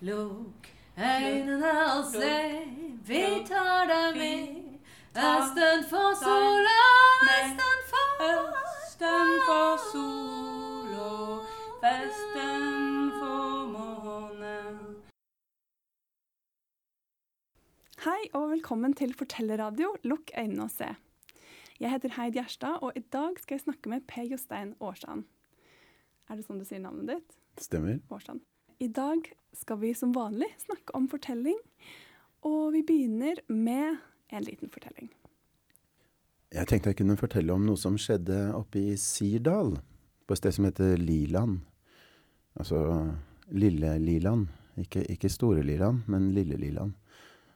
Lukk øynene og se, vi tar deg med. Østen for sola, østen for Østen for sola, vesten for månen. Hei og velkommen til Fortellerradio Lukk øynene og se. Jeg heter Heid Gjerstad, og i dag skal jeg snakke med Per Jostein Årsan. Er det sånn du sier navnet ditt? Stemmer. Aarsand. I dag skal vi som vanlig snakke om fortelling, og vi begynner med en liten fortelling. Jeg tenkte jeg kunne fortelle om noe som skjedde oppe i Sirdal, på et sted som heter Liland. Altså Lille Liland. Ikke, ikke Store Liland, men Lille Liland.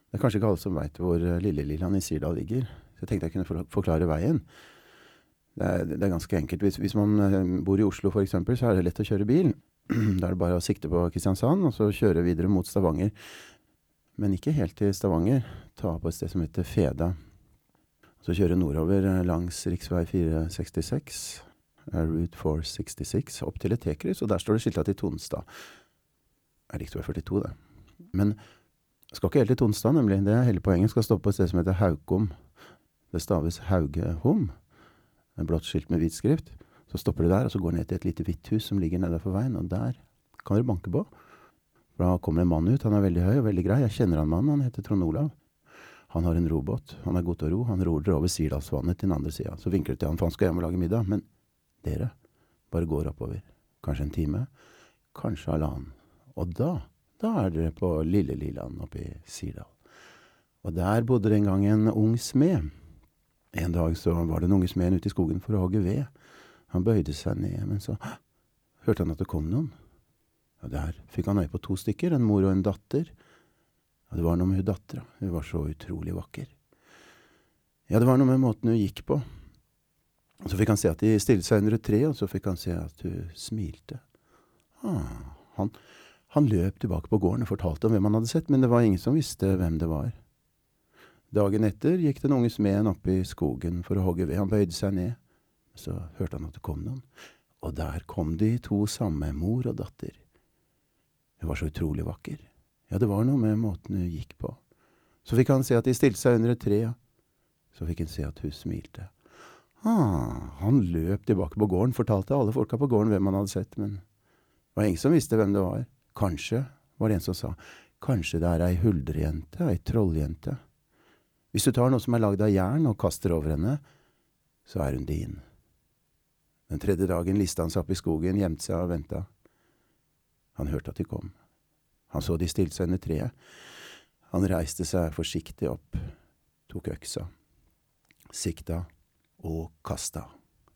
Det er kanskje ikke alle som veit hvor Lille Liland i Sirdal ligger. Så jeg tenkte jeg kunne for- forklare veien. Det er, det er ganske enkelt. Hvis, hvis man eh, bor i Oslo f.eks., så er det lett å kjøre bil. Da er det bare å sikte på Kristiansand, og så kjøre videre mot Stavanger. Men ikke helt til Stavanger. Ta på et sted som heter Feda. Så kjøre nordover eh, langs rv. 466, eh, Route 466, opp til et T-kryss, og der står det skilta til Tonstad. Rv. 42, det. Men skal ikke helt til Tonstad, nemlig. Det er hele poenget. Skal stoppe på et sted som heter Haukom. Det staves Haugehom. Blått skilt med hvit skrift. Så stopper du der, og så går du ned til et lite hvitt hus som ligger nedenfor veien, og der kan du banke på. Da kommer en mann ut. Han er veldig høy og veldig grei. Jeg kjenner han mannen. Han heter Trond Olav. Han har en robåt. Han er god til å ro. Han ror over Sirdalsvannet til den andre sida. Så vinkler du til han, for han skal hjem og lage middag. Men dere bare går oppover. Kanskje en time. Kanskje halvannen. Og da, da er dere på Lille Liland oppe i Sirdal. Og der bodde det en gang en ung smed. En dag så var det den unge smeden ute i skogen for å hogge ved. Han bøyde seg ned, men så hørte han at det kom noen. Og der fikk han øye på to stykker, en mor og en datter. Og det var noe med hun dattera. Hun var så utrolig vakker. Ja, det var noe med måten hun gikk på. Og så fikk han se at de stilte seg under et tre, og så fikk han se at hun smilte. Ah, han, han løp tilbake på gården og fortalte om hvem han hadde sett, men det var ingen som visste hvem det var. Dagen etter gikk den unge smeden opp i skogen for å hogge ved. Han bøyde seg ned. Så hørte han at det kom noen. Og der kom de to samme, mor og datter. Hun var så utrolig vakker. Ja, det var noe med måten hun gikk på. Så fikk han se at de stilte seg under et tre. ja. Så fikk han se at hun smilte. Ah, han løp tilbake på gården, fortalte alle folka på gården hvem han hadde sett, men det var ingen som visste hvem det var. Kanskje, var det en som sa, kanskje det er ei huldrejente, ei trolljente. Hvis du tar noe som er lagd av jern og kaster over henne, så er hun din. Den tredje dagen liste han seg opp i skogen, gjemte seg og venta. Han hørte at de kom. Han så de stilte seg under treet. Han reiste seg forsiktig opp, tok øksa, sikta og kasta.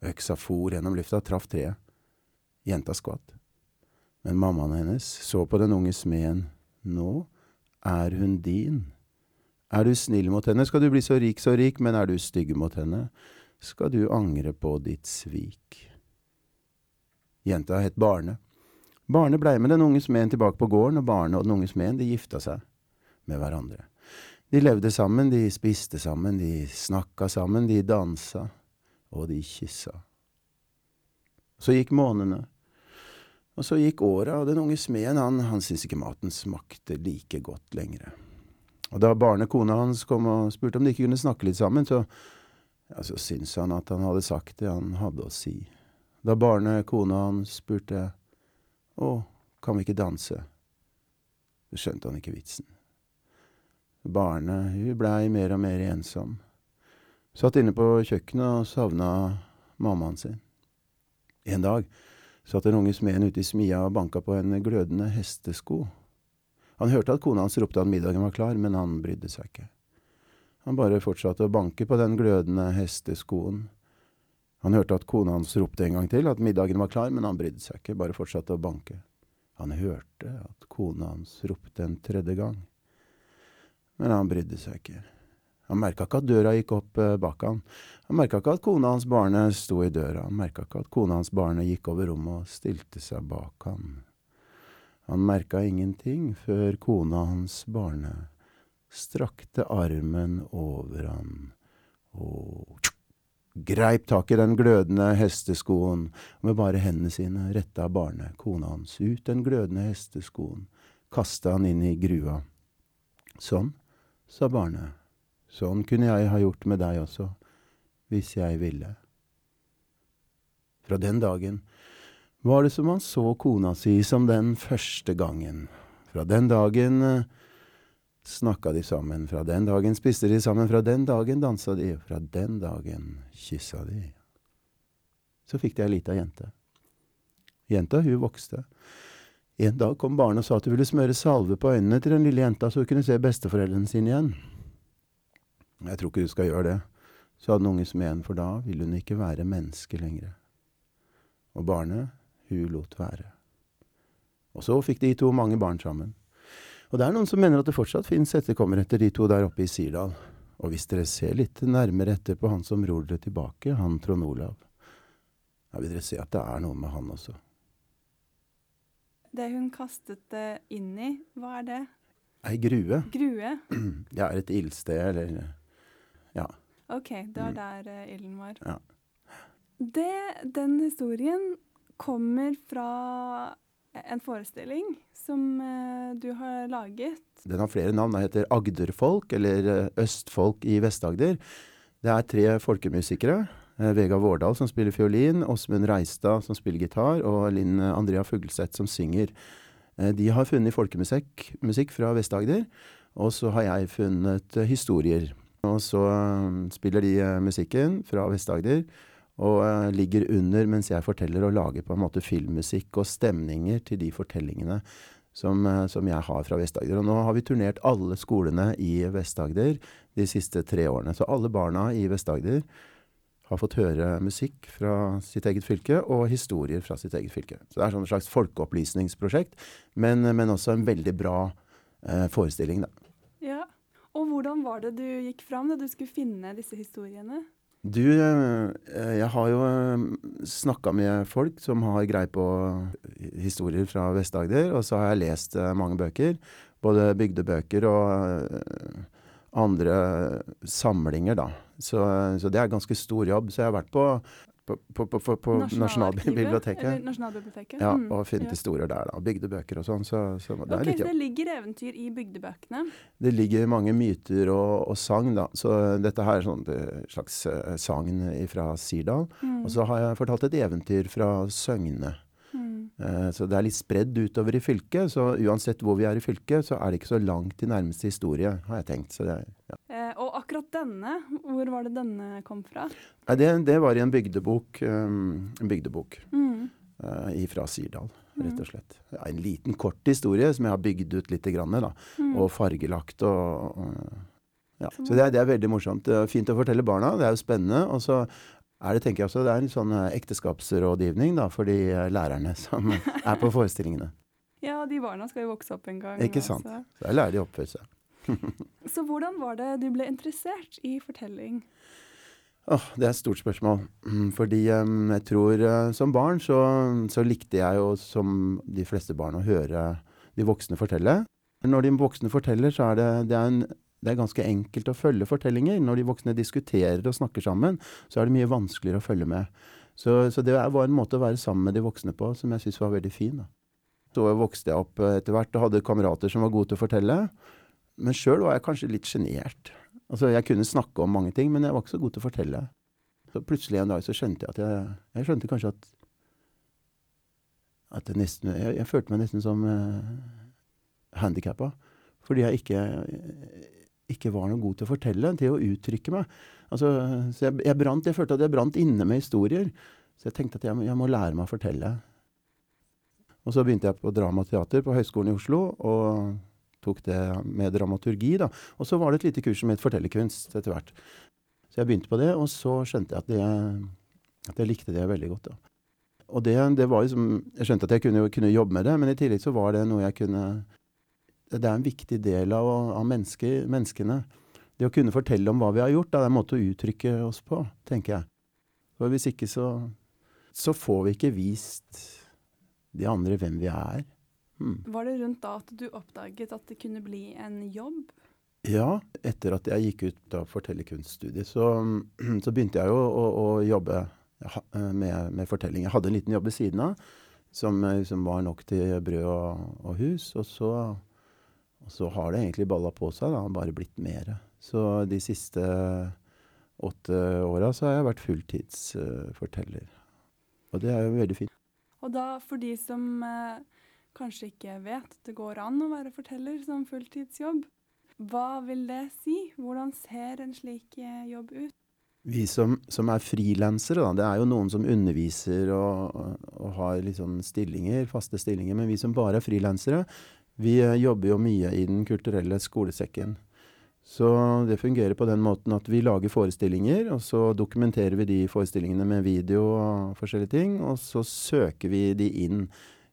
Øksa for gjennom lufta, traff treet. Jenta skvatt. Men mammaen hennes så på den unge smeden. Nå er hun din. Er du snill mot henne, skal du bli så rik, så rik, men er du stygg mot henne, skal du angre på ditt svik. Jenta het Barne. Barne blei med den unge smeden tilbake på gården, og Barne og den unge smeden de gifta seg med hverandre. De levde sammen, de spiste sammen, de snakka sammen, de dansa, og de kyssa. Så gikk månedene, og så gikk åra, og den unge smeden han, han syntes ikke maten smakte like godt lenger. Og da barnekona hans, kom og spurte om de ikke kunne snakke litt sammen, så, ja, så syntes han at han hadde sagt det han hadde å si. Da barnet, kona hans, spurte å, kan vi ikke danse, så skjønte han ikke vitsen. Barnet, hun blei mer og mer ensom. Satt inne på kjøkkenet og savna mammaen sin. En dag satt den unge smeden ute i smia og banka på en glødende hestesko. Han hørte at kona hans ropte at middagen var klar, men han brydde seg ikke. Han bare fortsatte å banke på den glødende hesteskoen. Han hørte at kona hans ropte en gang til at middagen var klar, men han brydde seg ikke, bare fortsatte å banke. Han hørte at kona hans ropte en tredje gang. Men han brydde seg ikke. Han merka ikke at døra gikk opp eh, bak han. Han merka ikke at kona hans Barne sto i døra. Han merka ikke at kona hans Barne gikk over rommet og stilte seg bak han. Han merka ingenting før kona hans Barne strakte armen over han og greip tak i den glødende hesteskoen og med bare hendene sine retta Barne, kona hans, ut den glødende hesteskoen, kasta han inn i grua. Sånn, sa barnet. Sånn kunne jeg ha gjort med deg også, hvis jeg ville. Fra den dagen var det som han så kona si som den første gangen. Fra den dagen eh, snakka de sammen, fra den dagen spiste de sammen, fra den dagen dansa de, fra den dagen kyssa de. Så fikk de ei lita jente. Jenta, hun vokste. En dag kom barnet og sa at hun ville smøre salve på øynene til den lille jenta, så hun kunne se besteforeldrene sine igjen. Jeg tror ikke du skal gjøre det, sa den unge smeden, for da ville hun ikke være menneske lenger. Og barnet, hun lot være. Og så fikk de to mange barn sammen. Og det er noen som mener at det fortsatt fins etterkommere etter de to der oppe i Sirdal. Og hvis dere ser litt nærmere etter på han som ror dere tilbake, han Trond Olav, da vil dere se at det er noe med han også. Det hun kastet det inn i, hva er det? Ei grue. Grue? Det er et ildsted, eller Ja. OK, det var Mm. der mm. ilden var. Ja. Det, den historien kommer fra en forestilling som uh, du har laget. Den har flere navn. Den heter Agderfolk, eller eh, Østfolk i Vest-Agder. Det er tre folkemusikere. Uh, Vega Vårdal som spiller fiolin, Åsmund Reistad som spiller gitar, og Linn Andrea Fugleseth som synger. Uh, De har funnet folkemusikk musikk fra Vest-Agder, og så har jeg funnet eh, historier. Og så eh, spiller de eh, musikken fra Vest-Agder, og uh, ligger under mens jeg forteller og lager på en måte filmmusikk og stemninger til de fortellingene som, uh, som jeg har fra Vest-Agder. Og nå har vi turnert alle skolene i Vest-Agder de siste tre årene. Så alle barna i Vest-Agder har fått høre musikk fra sitt eget fylke og historier fra sitt eget fylke. Så det er sånn et slags folkeopplysningsprosjekt, men, men også en veldig bra uh, forestilling, da. Ja. Og hvordan var det du gikk fram da du skulle finne disse historiene? Du, eh, jeg har jo snakka med folk som har greie på historier fra Vest-Agder, og så har jeg lest eh, mange bøker. Både bygdebøker og eh, andre samlinger, da. Så, så det er ganske stor jobb. Så jeg har vært på, på, på, på, på, Nasjonalbiblioteket. Nasjonalbiblioteket. Ja, Mm, og funnet ja. historier der, da. Bygdebøker og sånn. Så, så det okay, litt så det ligger eventyr i bygdebøkene. Det ligger mange myter og, og sagn, da. Så dette her er sånn slags eh, sagn fra Sirdal. Mm. Og så har jeg fortalt et eventyr fra Søgne. Mm. Eh, Så det er litt spredd utover i fylket. Så uansett hvor vi er i fylket, så er det ikke så langt til nærmeste historie, har jeg tenkt. Så det, ja. Eh, og akkurat denne, hvor var det denne kom fra? Det, det var i en bygdebok, um, en bygdebok Mm. eh, fra Sirdal, rett og slett. En liten, kort historie som jeg har bygd ut litt, grann, da, Mm. og fargelagt. Og, og, ja. Så Så det er, det er veldig morsomt. Det er fint å fortelle barna, det er jo spennende. Og så er det, tenker jeg også, det er en sånn eh, ekteskapsrådgivning da, for de eh, lærerne som er på forestillingene. Ja, de barna skal jo vokse opp en gang. Ikke sant. Så der lærer de å oppføre seg. Så hvordan var det du ble interessert i fortelling? Oh, det er et stort spørsmål. Mm, Fordi um, jeg tror uh, som barn så, så likte jeg jo som de fleste barn å høre de voksne fortelle. Når de voksne forteller, så er det, det, er en, det er ganske enkelt å følge fortellinger. Når de voksne diskuterer og snakker sammen, så er det mye vanskeligere å følge med. Så, så det var en måte å være sammen med de voksne på som jeg syntes var veldig fin. Da. Så vokste jeg opp eh, etter hvert og hadde kamerater som var gode til å fortelle. Men sjøl var jeg kanskje litt sjenert. Altså, jeg kunne snakke om mange ting, men jeg var ikke så god til å fortelle. Så plutselig en dag så skjønte jeg at jeg Jeg skjønte kanskje at at jeg nesten Jeg, jeg følte meg nesten som uh, handikappa. Fordi jeg ikke ikke var noe god til å fortelle, til å uttrykke meg. Altså, så jeg, jeg, brant, jeg følte at jeg brant inne med historier. Så jeg tenkte at jeg, jeg må lære meg å fortelle. Og så begynte jeg på dramateater på Høgskolen i Oslo, og tok det med dramaturgi. da. Og så var det et lite kurs som het fortellerkunst etter hvert. Så jeg begynte på det, og så skjønte jeg at, det, at jeg likte det veldig godt. da. Og det, det var liksom, Jeg skjønte at jeg kunne, kunne jobbe med det, men i tillegg så var det noe jeg kunne Det er en viktig del av, av menneske, menneskene. Det å kunne fortelle om hva vi har gjort, det er en måte å uttrykke oss på, tenker jeg. For hvis ikke så, så får vi ikke vist de andre hvem vi er. Hmm. Var det rundt da at du oppdaget at det kunne bli en jobb? Ja, etter at jeg gikk ut av fortellerkunststudiet, så, så begynte jeg jo å, å jobbe med, med fortelling. Jeg hadde en liten jobb ved siden av. som eh, liksom var nok til brød og, og hus. Og så, og så har det egentlig balla på seg, da, bare blitt mer. Så de siste åtte åra så har jeg vært fulltidsforteller. og det er jo veldig fint. Og da for de som eh, kanskje ikke vet at det går an å være forteller som fulltidsjobb, hva vil det si? Hvordan ser en slik eh, jobb ut? Vi som, som er frilansere, da, det er jo noen som underviser og, og, og har sånn stillinger, faste stillinger, men vi som bare er frilansere, vi eh, jobber jo mye i Den kulturelle skolesekken. Så det fungerer på den måten at vi lager forestillinger, og så dokumenterer vi de forestillingene med video og forskjellige ting, og så søker vi de inn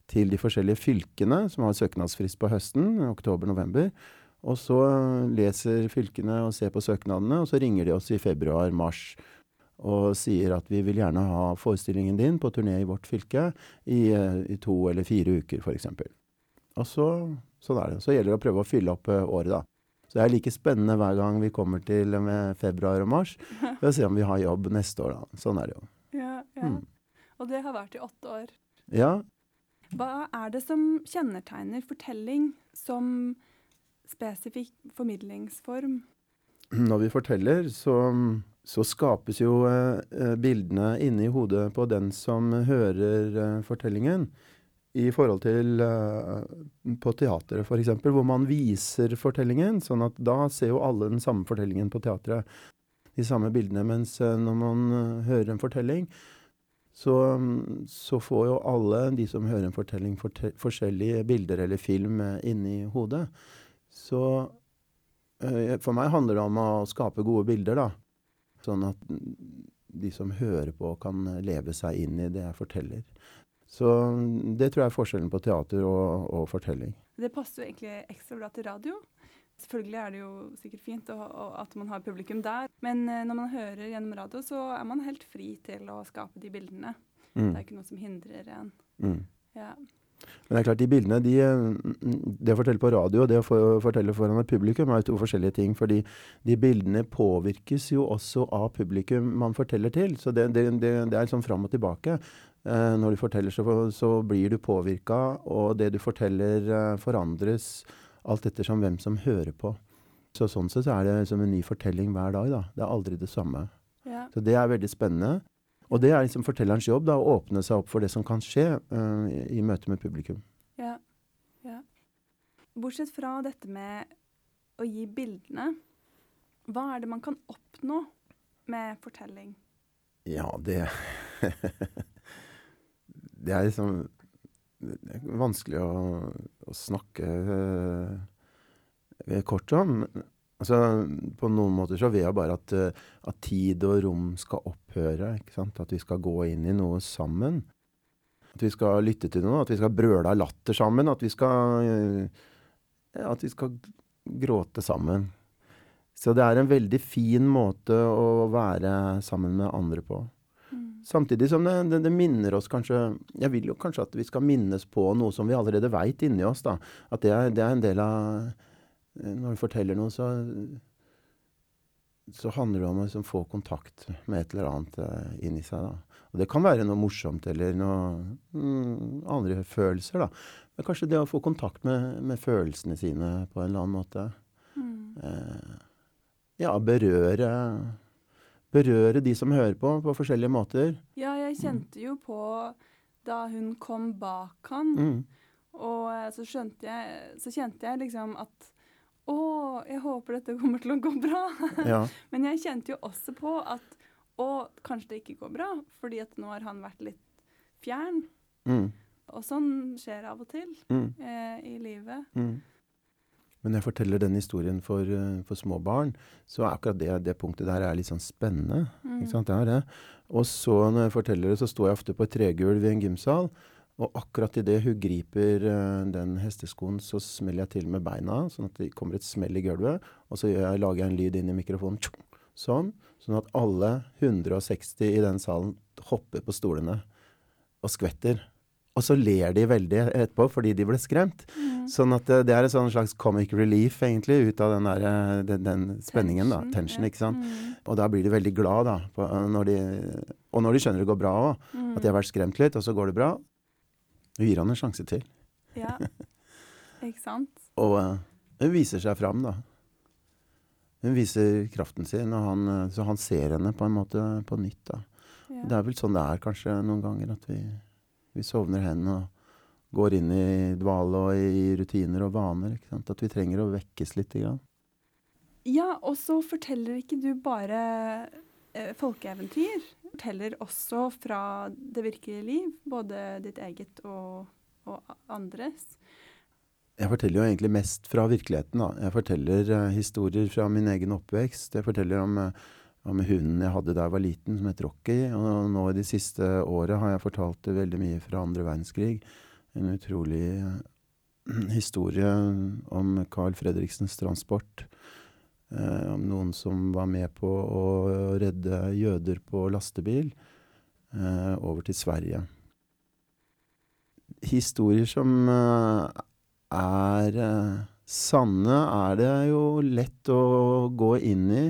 til de forskjellige fylkene, som har søknadsfrist på høsten, oktober-november. Og så leser fylkene og ser på søknadene, og så ringer de oss i februar-mars og sier at vi vil gjerne ha forestillingen din på turné i vårt fylke i, eh, i to eller fire uker, f.eks. Og så, sånn er det. Så gjelder det å prøve å fylle opp eh, året, da. Så det er like spennende hver gang vi kommer til med februar og mars, for å se om vi har jobb neste år, da. Sånn er det jo. Ja, ja. Mm. Og det har vært i åtte år. Ja, Hva er det som kjennetegner fortelling som spesifikk formidlingsform? når vi forteller, så, så skapes jo eh, eh, bildene inni hodet på den som hører eh, fortellingen. I forhold til uh, på teatret, f.eks., hvor man viser fortellingen. sånn at da ser jo alle den samme fortellingen på teatret. De samme bildene. Mens uh, når man uh, hører en fortelling, så, um, så får jo alle de som hører en fortelling, forte forskjellige bilder eller film inni hodet. Så for meg handler det om å skape gode bilder, da. Sånn at de som hører på, kan leve seg inn i det jeg forteller. Så mm, det tror jeg er forskjellen på teater og, og fortelling. Det passer jo egentlig ekstra bra til radio. Selvfølgelig er det jo sikkert fint å, å, at man har publikum der, men eh, når man hører gjennom radio, så er man helt fri til å skape de bildene. Mm. Det er ikke noe som hindrer en. Mm. Ja. Men det er klart, de bildene, de, eh, det å fortelle på radio og det å fortelle foran et publikum er to forskjellige ting. Fordi de bildene påvirkes jo også av publikum man forteller til. Så det, det, det, det er sånn fram og tilbake. Eh, når du forteller, så, så blir du påvirka, og det du forteller eh, forandres alt ettersom hvem som hører på. Så sånn sett så er det som en ny fortelling hver dag. da. Det er aldri det samme. Ja. Så det er veldig spennende. Og det er liksom fortellerens jobb, da, å åpne seg opp for det som kan skje uh, i, i møte med publikum. Ja. ja. Bortsett fra dette med å gi bildene, hva er det man kan oppnå med fortelling? Ja, det Det er liksom det er vanskelig å, å snakke eh, kort om. Altså, på noen måter så vil jeg bare at, eh, at tid og rom skal opphøre. At vi skal gå inn i noe sammen. At vi skal lytte til noe. At vi skal brøle av latter sammen. At vi skal, eh, at vi skal gråte sammen. Så det er en veldig fin måte å være sammen med andre på. Samtidig som det, det, det minner oss kanskje Jeg vil jo kanskje at vi skal minnes på noe som vi allerede veit inni oss. da. At det er, det er en del av eh, Når du forteller noe, så så handler det om å liksom få kontakt med et eller annet eh, inni seg. da. Og Det kan være noe morsomt eller noe mm, andre følelser. da. Men kanskje det å få kontakt med, med følelsene sine på en eller annen måte. Eh, ja, berøre Berøre de som hører på, på forskjellige måter. Ja, jeg kjente jo på da hun kom bak han, Mm. og eh, så skjønte jeg Så kjente jeg liksom at Å, jeg håper dette kommer til å gå bra. Ja. Men jeg kjente jo også på at Å, kanskje det ikke går bra, fordi at nå har han vært litt fjern. Mm. Og sånn skjer av og til Mm. eh, i livet. Mm. Men når jeg forteller den historien for, eh, for små barn, så er akkurat det, det punktet der er litt sånn spennende. Ikke sant? Det er det. Og så når jeg forteller det, så står jeg ofte på et tregulv i en gymsal. Og akkurat idet hun griper eh, den hesteskoen, så smeller jeg til med beina, sånn at det kommer et smell i gulvet. Og så jeg, lager jeg en lyd inn i mikrofonen. Sånn. Sånn at alle 160 i den salen hopper på stolene og skvetter. Og så ler de veldig etterpå fordi de ble skremt. Sånn at det, det er en sånn slags comic relief, egentlig, ut av den, der, eh, den, den spenningen, da. Tension, ikke sant. Mm. Og da blir de veldig glad, da. På, når de, og når de skjønner det går bra òg. Mm. At de har vært skremt litt, og så går det bra. Du gir han en sjanse til. Ja. Ikke sant? Og eh, hun viser seg fram, da. Hun viser kraften sin, han, eh, så han ser henne på en måte på nytt. da. Ja. Det er vel sånn det er kanskje noen ganger, at vi, vi sovner hen og går inn i dvale og i rutiner og vaner. ikke sant? At vi trenger å vekkes litt. Grann. Ja, og så forteller ikke du bare eh, folkeeventyr. Forteller også fra det virkelige liv, både ditt eget og, og andres. Jeg forteller jo egentlig mest fra virkeligheten. da. Jeg forteller eh, historier fra min egen oppvekst. Jeg forteller om, eh, om hunden jeg hadde da jeg var liten, som het Rocky. Og nå i de siste året har jeg fortalt veldig mye fra andre verdenskrig. En utrolig eh, historie om Carl Fredriksens transport. Eh, om noen som var med på å redde jøder på lastebil eh, over til Sverige. Historier som eh, er eh, sanne, er det jo lett å gå inn i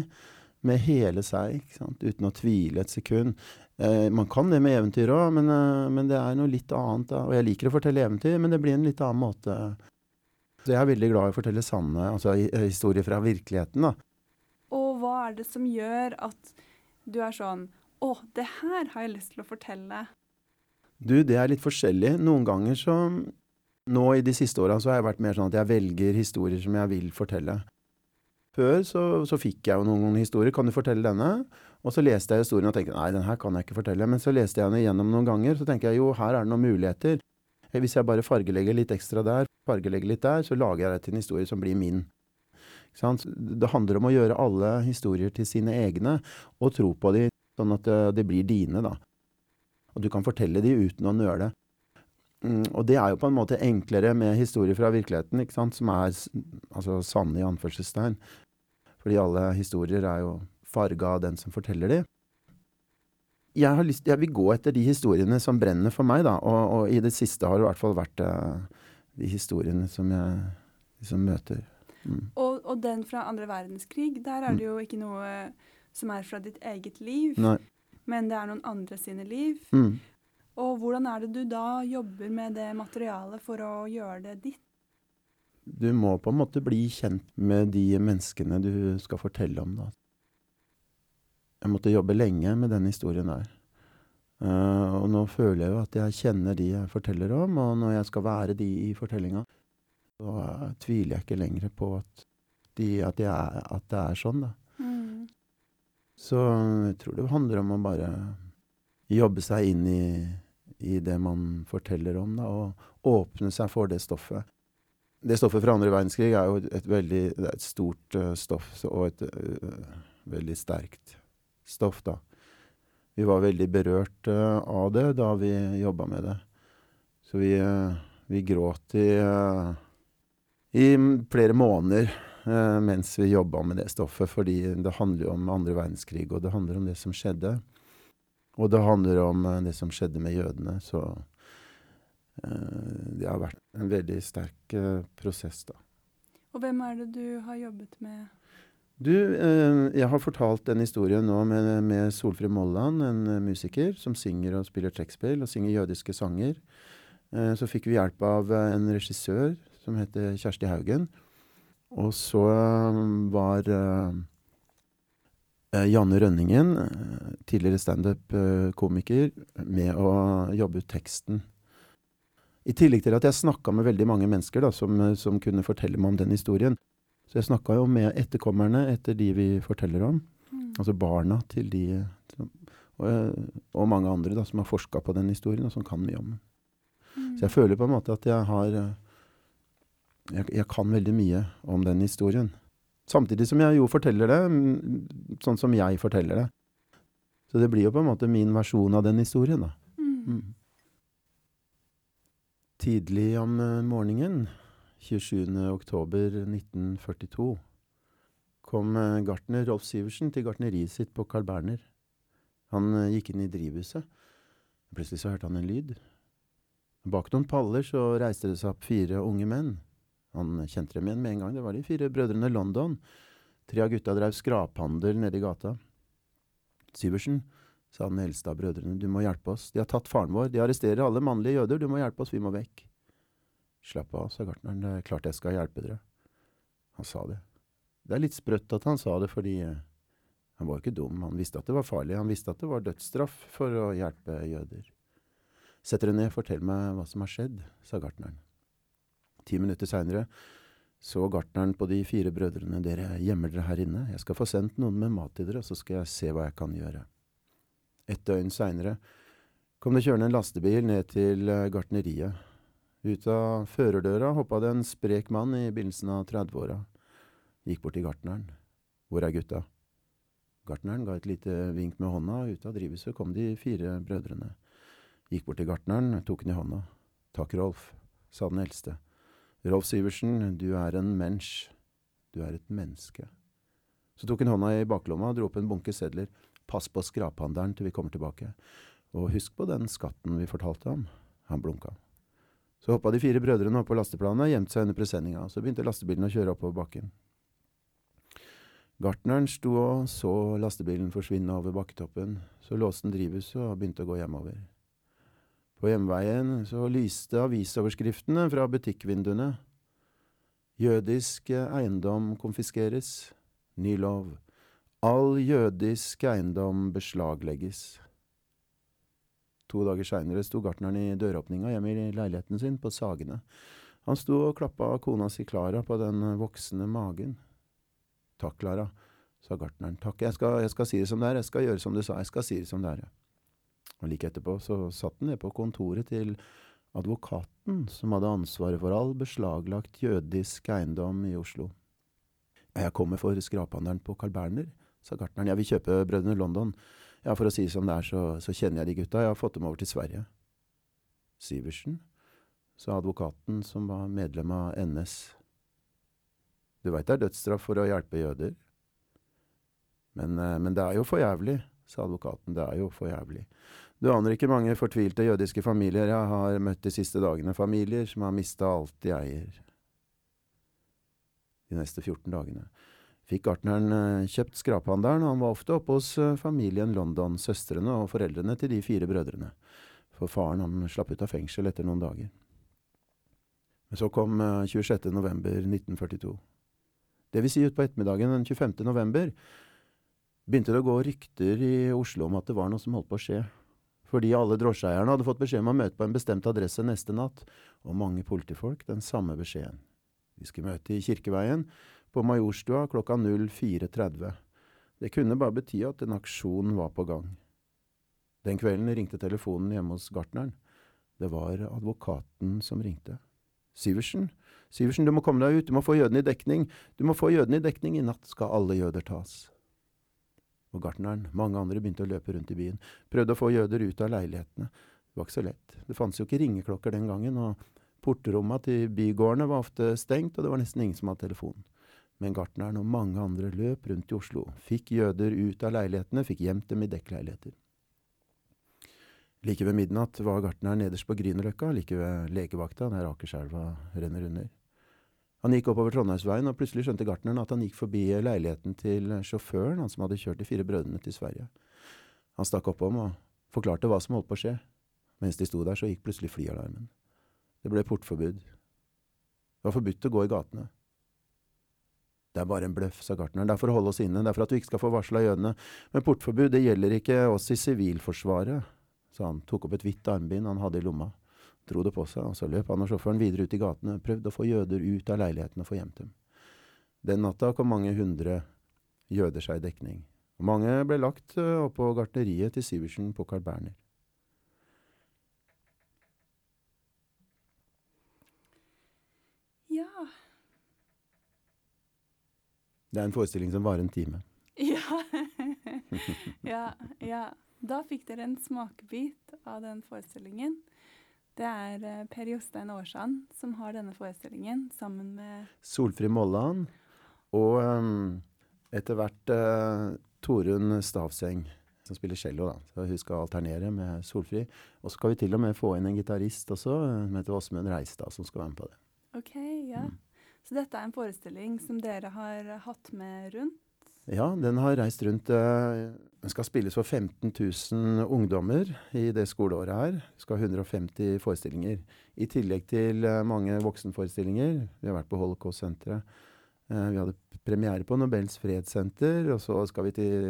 med hele seg, uten å tvile et sekund. Eh, man kan det med eventyr òg, men, eh, men det er noe litt annet. Da. Og jeg liker å fortelle eventyr, men det blir en litt annen måte. Så jeg er veldig glad i å fortelle sanne altså historier fra virkeligheten. da. Og hva er det som gjør at du er sånn Å, det her har jeg lyst til å fortelle. Du, det er litt forskjellig. Noen ganger så Nå i de siste åra så har jeg vært mer sånn at jeg velger historier som jeg vil fortelle. Før så, så fikk jeg jo noen historier. Kan du fortelle denne? Og så leste jeg historien og tenkte nei, den her kan jeg ikke fortelle. Men så leste jeg den igjennom noen ganger, så tenker jeg jo, her er det noen muligheter. Eh, Hvis jeg bare fargelegger litt ekstra der, fargelegger litt der, så lager jeg det til en historie som blir min. Det handler om å gjøre alle historier til sine egne, og tro på de, sånn at det blir dine, da. Og du kan fortelle de uten å nøle. Mm, og det er jo på en måte enklere med historier fra virkeligheten, ikke sant? som er altså, sanne i anførselstegn. Fordi alle historier er jo farga av den som forteller de. Jeg, har lyst, jeg vil gå etter de historiene som brenner for meg, da. Og, og i det siste har det i hvert fall vært uh, de historiene som jeg liksom møter. Mm. Og, og den fra andre verdenskrig, der er det jo ikke noe som er fra ditt eget liv, Nei. men det er noen andre sine liv. Mm. Og hvordan er det du da jobber med det materialet for å gjøre det ditt? Du må på en måte bli kjent med de menneskene du skal fortelle om. Da. Jeg måtte jobbe lenge med den historien der. Uh, og nå føler jeg jo at jeg kjenner de jeg forteller om, og når jeg skal være de i fortellinga, så uh, tviler jeg ikke lenger på at, de, at, er, at det er sånn, da. Mm. Så jeg tror det handler om å bare jobbe seg inn i, i det man forteller om, da, og åpne seg for det stoffet. Det stoffet fra andre verdenskrig er jo et, veldig et stort uh, stoff og et uh, veldig sterkt stoff, da. Vi var veldig berørt uh, av det da vi jobba med det. Så vi, vi gråt i, i flere måneder mens vi jobba med det stoffet, fordi det handler jo om andre verdenskrig, og det handler om det som skjedde. Og det handler om eh, det som skjedde med jødene, så eh, det har vært en veldig sterk eh, prosess, da. Og hvem er det du har jobbet med? Du, eh, jeg har fortalt den historien nå med, med Solfrid Molland, en musiker som synger og spiller trekkspill og synger jødiske sanger. Eh, så fikk vi hjelp av en regissør som heter Kjersti Haugen. Og så var Janne Rønningen, eh, tidligere standup-komiker, med å jobbe ut teksten. I tillegg til at jeg snakka med veldig mange mennesker da, som, eh, som kunne fortelle meg om den historien. Så jeg snakka jo med etterkommerne etter de vi forteller om. Mm. Altså barna til de og, og mange andre da, som har forska på den historien, og som kan mye om den. Mm. Så jeg føler på en måte at jeg har eh, jeg, jeg kan veldig mye om den historien. Samtidig som jeg jo forteller det mm, sånn som jeg forteller det. Så det blir jo på en måte min versjon av den historien, da. Mm. Mm. Tidlig om eh, morgenen, 27. oktober 1942, kom eh, gartner Rolf Syversen til gartneriet sitt på Carl Berner. Han eh, gikk inn i drivhuset. Plutselig så hørte han en lyd. Bak noen paller så reiste det seg opp fire unge menn. Han kjente dem igjen med en gang. Det var de fire brødrene London. Tre av gutta drev skraphandel nede i gata. Syversen sa den eldste av brødrene. Du må hjelpe oss. De har tatt faren vår. De arresterer alle mannlige jøder. Du må hjelpe oss. Vi må vekk. Slapp av, sa gartneren. Det er klart jeg skal hjelpe dere. Han sa det. Det er litt sprøtt at han sa det, fordi eh, han var jo ikke dum. Han visste at det var farlig. Han visste at det var dødsstraff for å hjelpe jøder. Sett dere ned, fortell meg hva som har skjedd, sa gartneren. Ti minutter seinere så gartneren på de fire brødrene, dere gjemmer dere her inne, jeg skal få sendt noen med mat til dere, og så skal jeg se hva jeg kan gjøre. Et døgn seinere kom det kjørende en lastebil ned til eh, gartneriet. Ut av førerdøra hoppa det en sprek mann i begynnelsen av 30-åra. Gikk bort til gartneren. Hvor er gutta? Gartneren ga et lite vink med hånda, og ut av drivhuset kom de fire brødrene. Gikk bort til gartneren, tok den i hånda. Takk, Rolf, sa den eldste. Rolf Sivertsen, du er en mensch. Du er et menneske. Så tok han hånda i baklomma og dro opp en bunke sedler. Pass på skraphandelen til vi kommer tilbake. Og husk på den skatten vi fortalte om. Han blunka. Så hoppa de fire brødrene opp på lasteplanet gjemte seg under presenninga. Så begynte lastebilen å kjøre oppover bakken. Gartneren sto og så lastebilen forsvinne over bakketoppen. Så låste han drivhuset og begynte å gå hjemover. På hjemveien så lyste avisoverskriftene fra butikkvinduene. Jødisk eiendom konfiskeres. Ny lov. All jødisk eiendom beslaglegges. To dager seinere sto gartneren i døråpninga hjemme i leiligheten sin på Sagene. Han sto og klappa kona si Klara på den voksne magen. Takk, Klara, sa gartneren. Takk, jeg skal, jeg skal si det som det er, jeg skal gjøre som du sa, jeg skal si det som det er. Og like etterpå så satt han nede på kontoret til advokaten som hadde ansvaret for all beslaglagt jødisk eiendom i Oslo. Jeg kommer for skraphandelen på Carl Berner, sa gartneren. Jeg vil kjøpe Brødrene London. Ja, for å si det som det er, så, så kjenner jeg de gutta. Jeg har fått dem over til Sverige. Sivertsen, sa advokaten som var medlem av NS. Du veit det er dødsstraff for å hjelpe jøder? Men, eh, men det er jo for jævlig, sa advokaten. Det er jo for jævlig. Du aner ikke mange fortvilte jødiske familier jeg har møtt de siste dagene. Familier som har mista alt de eier. De neste 14 dagene fikk gartneren eh, kjøpt skraphandelen, og han var ofte oppe hos eh, familien London, søstrene og foreldrene til de fire brødrene. For faren han slapp ut av fengsel etter noen dager. Men så kom 26. Eh, november 1942. Det vil si utpå ettermiddagen den 25. november begynte det å gå rykter i Oslo om at det var noe som holdt på å skje fordi alle drosjeeierne hadde fått beskjed om å møte på en bestemt adresse neste natt, og mange politifolk den samme beskjeden. Vi skulle møte i Kirkeveien, på Majorstua klokka 04.30. Det kunne bare bety at en aksjon var på gang. Den kvelden ringte telefonen hjemme hos gartneren. Det var advokaten som ringte. Syversen, Syversen, du må komme deg ut, du må få jødene i dekning, du må få jødene i dekning, i natt skal alle jøder tas og gartneren, mange andre, begynte å løpe rundt i byen, prøvde å få jøder ut av leilighetene. Det var ikke så lett. Det fantes jo ikke ringeklokker den gangen, og portromma til bygårdene var ofte stengt, og det var nesten ingen som hadde telefon. Men gartneren og mange andre løp rundt i Oslo, fikk jøder ut av leilighetene, fikk gjemt dem i dekkleiligheter. Like ved midnatt var gartneren nederst på Grünerløkka, like ved lekevakta, der Akerselva renner under. Han gikk oppover Trondheimsveien, og plutselig skjønte gartneren at han gikk forbi leiligheten til sjåføren, han som hadde kjørt de fire brødrene til Sverige. Han stakk oppom og forklarte hva som holdt på å skje. Mens de sto der, så gikk plutselig flyalarmen. Det ble portforbud. Det var forbudt å gå i gatene. Det er bare en bløff, sa gartneren. Det er for å holde oss inne. Det er for at du ikke skal få varsla jødene. Men portforbud, det gjelder ikke oss i Sivilforsvaret, sa han, tok opp et hvitt armbind han hadde i lomma dro det på seg, og så løp han og sjåføren videre ut i gatene, prøvde å få jøder ut av leiligheten og få gjemt dem. Den natta kom mange hundre jøder seg i dekning, og mange ble lagt uh, oppå gartneriet til Sivertsen på Carl Berner. Ja. Det er en forestilling som varer en time. Ja. ja. ja. Da fikk dere en smakebit av den forestillingen. Det er eh, Per Jostein Aarsand som har denne forestillingen, sammen med Solfrid Molland og um, etter hvert uh, Torunn Stavseng, som spiller cello. da. Så Hun skal alternere med Solfrid. Og så skal vi til og med få inn en gitarist også, som heter Åsmund Reistad, som skal være med på det. Ok, ja. Mm. Så dette er en forestilling som dere har hatt med rundt Ja, den har reist rundt eh, Den skal spilles for 15 000 ungdommer i det skoleåret her. Vi skal ha 150 forestillinger. I tillegg til eh, mange voksenforestillinger. Vi har vært på Holocaust-senteret. Eh, vi hadde premiere på Nobels fredssenter, og så skal vi til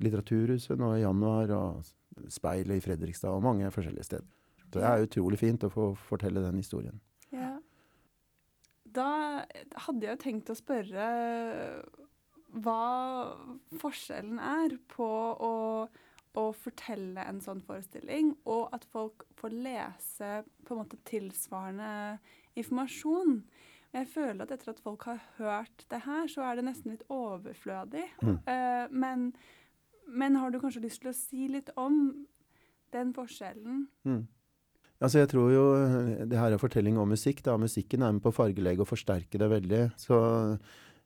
Litteraturhuset nå i januar, og Speilet i Fredrikstad, og mange forskjellige steder. Så det er utrolig fint å få fortelle den historien. Ja. Da hadde jeg jo tenkt å spørre hva forskjellen er på å, å, fortelle en sånn forestilling, og at folk får lese på en måte tilsvarende informasjon. Jeg føler at etter at folk har hørt det her, så er det nesten litt overflødig. Mm. Uh, men, men, har du kanskje lyst til å si litt om den forskjellen? Mm. Altså jeg tror jo Det her er fortelling om musikk. da, Musikken er med på å fargelegge og forsterke det veldig. Så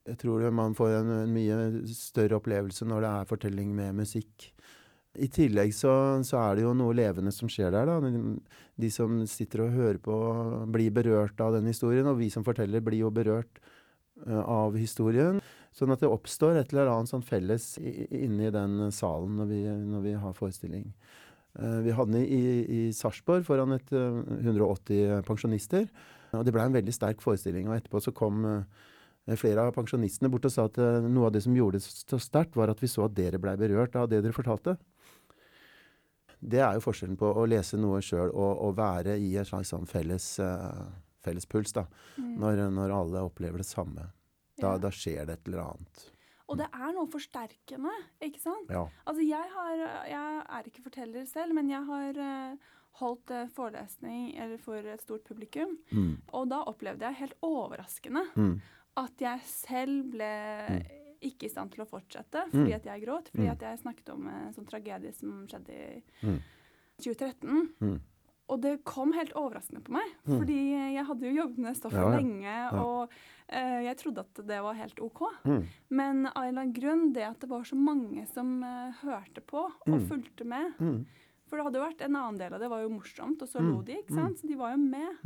jeg tror man får en, en, mye større opplevelse når det er fortelling med musikk. I tillegg så, så, er det jo noe levende som skjer der. da. De, de, som sitter og hører på, blir berørt av den historien. Og vi som forteller, blir jo berørt uh, av historien. Sånn at det oppstår et eller annet sånn felles inni den salen når vi, når vi har forestilling. Uh, vi hadde den i, i Sarpsborg foran et, uh, 180 pensjonister. Og det ble en veldig sterk forestilling. Og etterpå så kom uh, Eh, flere av pensjonistene borte og sa at eh, noe av det som gjorde det så sterkt, var at vi så at dere blei berørt av det dere fortalte. Det er jo forskjellen på å lese noe sjøl og, og, være i en slags sånn felles, uh, felles puls, da. Mm. Når, når, alle opplever det samme. Da, ja. da, skjer det et eller annet. Og det er noe forsterkende, ikke sant? Ja. Altså, jeg, har, jeg er ikke forteller selv, men jeg har uh, holdt uh, forelesning for et stort publikum. Mm. Og da opplevde jeg helt overraskende mm at jeg selv ble mm. ikke i stand til å fortsette fordi mm. at jeg gråt. Fordi mm. at jeg snakket om en sånn tragedie som skjedde i 2013. Mm. Og det kom helt overraskende på meg, fordi jeg hadde jo jobbet med stoffet ja, ja. lenge, og uh, jeg trodde at det var helt OK. Mm. Men av en eller annen grunn, det at det var så mange som uh, hørte på og mm. fulgte med For det hadde jo vært en annen del av det var jo morsomt, og så lo de, ikke sant? Så de var jo med.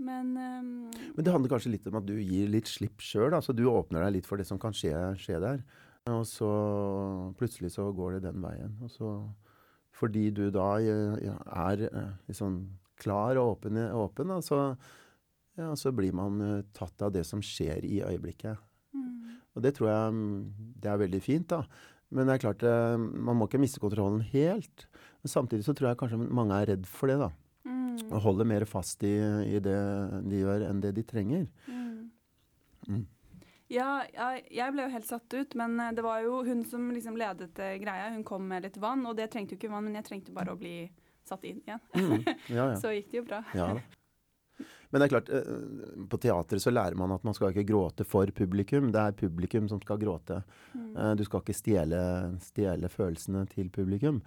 Men, um, Men det handler kanskje litt om at du gir litt slipp sjøl. Altså du åpner deg litt for det som kan skje, skje, der. Og så plutselig så går det den veien. Og så fordi du da ja, er liksom klar og åpen, åpen da, så, ja, så, blir man eh, tatt av det som skjer i øyeblikket. Mm. Og det tror jeg det er veldig fint, da. Men det er klart, eh, man må ikke miste kontrollen helt. Men samtidig så tror jeg kanskje mange er redd for det, da. Mm. Og holder mer fast i, i, det de gjør, enn det de trenger. Mm. Mm. Ja, jeg, ble jo helt satt ut, men eh, det var jo hun som liksom ledet uh, greia. Hun kom med litt vann, og det trengte jo ikke vann, men jeg trengte bare å bli satt inn igjen. Mm. Ja, ja. så gikk det jo bra. ja Men det er klart, uh, på teatret så lærer man at man skal ikke gråte for publikum. Det er publikum som skal gråte. Mm. du skal ikke stjele, stjele følelsene til publikum.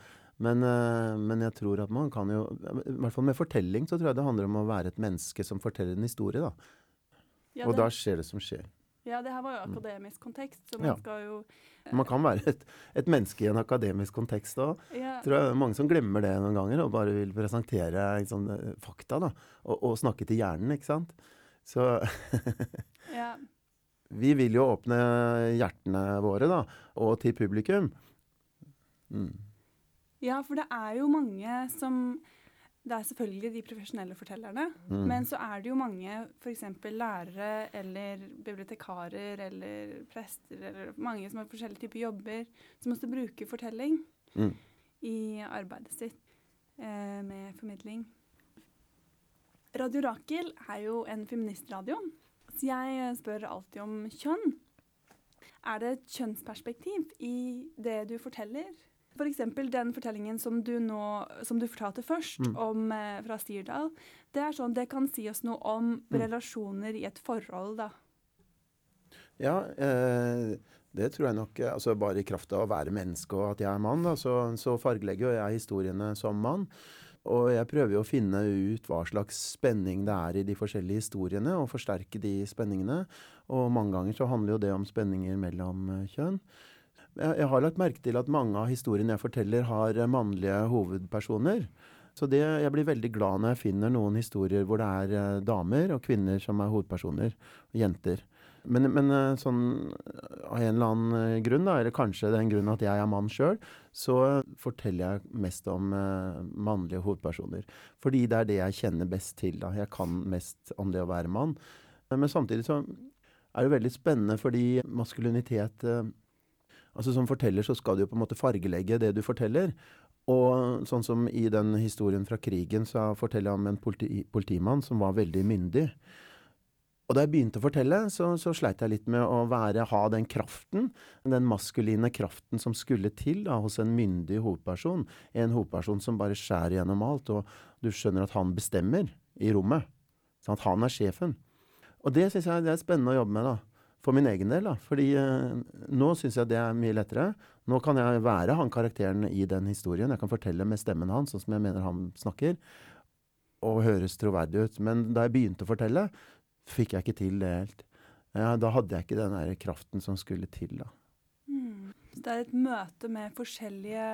Men, uh, men, jeg tror at man kan jo I hvert fall med fortelling så tror jeg det handler om å være et menneske som forteller en historie, da. Ja, og da skjer det som skjer. Ja, det her var jo mm. akademisk kontekst, så man ja. skal jo uh, Man kan være et, et, menneske i en akademisk kontekst òg. Ja. Tror jeg det mange som glemmer det noen ganger, og bare vil presentere sånn, fakta, da. Og, og, snakke til hjernen, ikke sant. Så ja. Vi vil jo åpne hjertene våre, da, og til publikum. Mm. Ja, for det er jo mange som Det er selvfølgelig de profesjonelle fortellerne, mm. men så er det jo mange f.eks. lærere eller bibliotekarer eller prester eller mange som har forskjellige typer jobber, som også bruker fortelling mm. i arbeidet sitt eh, med formidling. Radio Rakel er jo en feministradio, så jeg spør alltid om kjønn. Er det et kjønnsperspektiv i det du forteller? F.eks. For den fortellingen som du, nå, som du fortalte først, mm. om, eh, fra Sirdal. Det er sånn, det kan si oss noe om mm. relasjoner i et forhold, da. Ja, eh, det tror jeg nok. altså Bare i kraft av å være menneske og at jeg er mann, da, så, så fargelegger jeg historiene som mann. Og jeg prøver jo å finne ut hva slags spenning det er i de forskjellige historiene, og forsterke de spenningene. Og mange ganger så handler jo det om spenninger mellom eh, kjønn. Jeg, har lagt merke til at mange av historiene jeg forteller, har mannlige hovedpersoner. Så det, jeg blir veldig glad når jeg finner noen historier hvor det er eh, damer og kvinner som er hovedpersoner. Og jenter. Men, men eh, sånn av en eller annen eh, grunn, da, eller kanskje det er en grunn at jeg er mann sjøl, så forteller jeg mest om eh, mannlige hovedpersoner. Fordi det er det jeg kjenner best til. da. Jeg kan mest om det å være mann. Men samtidig så er det veldig spennende fordi maskulinitet eh, Altså Som forteller så skal du jo på en måte fargelegge det du forteller. Og sånn som i den historien fra krigen, så forteller jeg om en politi politimann som var veldig myndig. Og da jeg begynte å fortelle, så, så sleit jeg litt med å være, ha den kraften, den maskuline kraften som skulle til da, hos en myndig hovedperson. En hovedperson som bare skjærer gjennom alt, og du skjønner at han bestemmer i rommet. Sånn at han er sjefen. Og det syns jeg det er spennende å jobbe med, da. For min egen del, da. Fordi eh, nå syns jeg det er mye lettere. Nå kan jeg være han karakteren i den historien. Jeg kan fortelle med stemmen hans, sånn som jeg mener han snakker. Og høres troverdig ut. Men da jeg begynte å fortelle, fikk jeg ikke til det helt. Ja, da hadde jeg ikke den der kraften som skulle til, da. Mm. Så det er et møte med forskjellige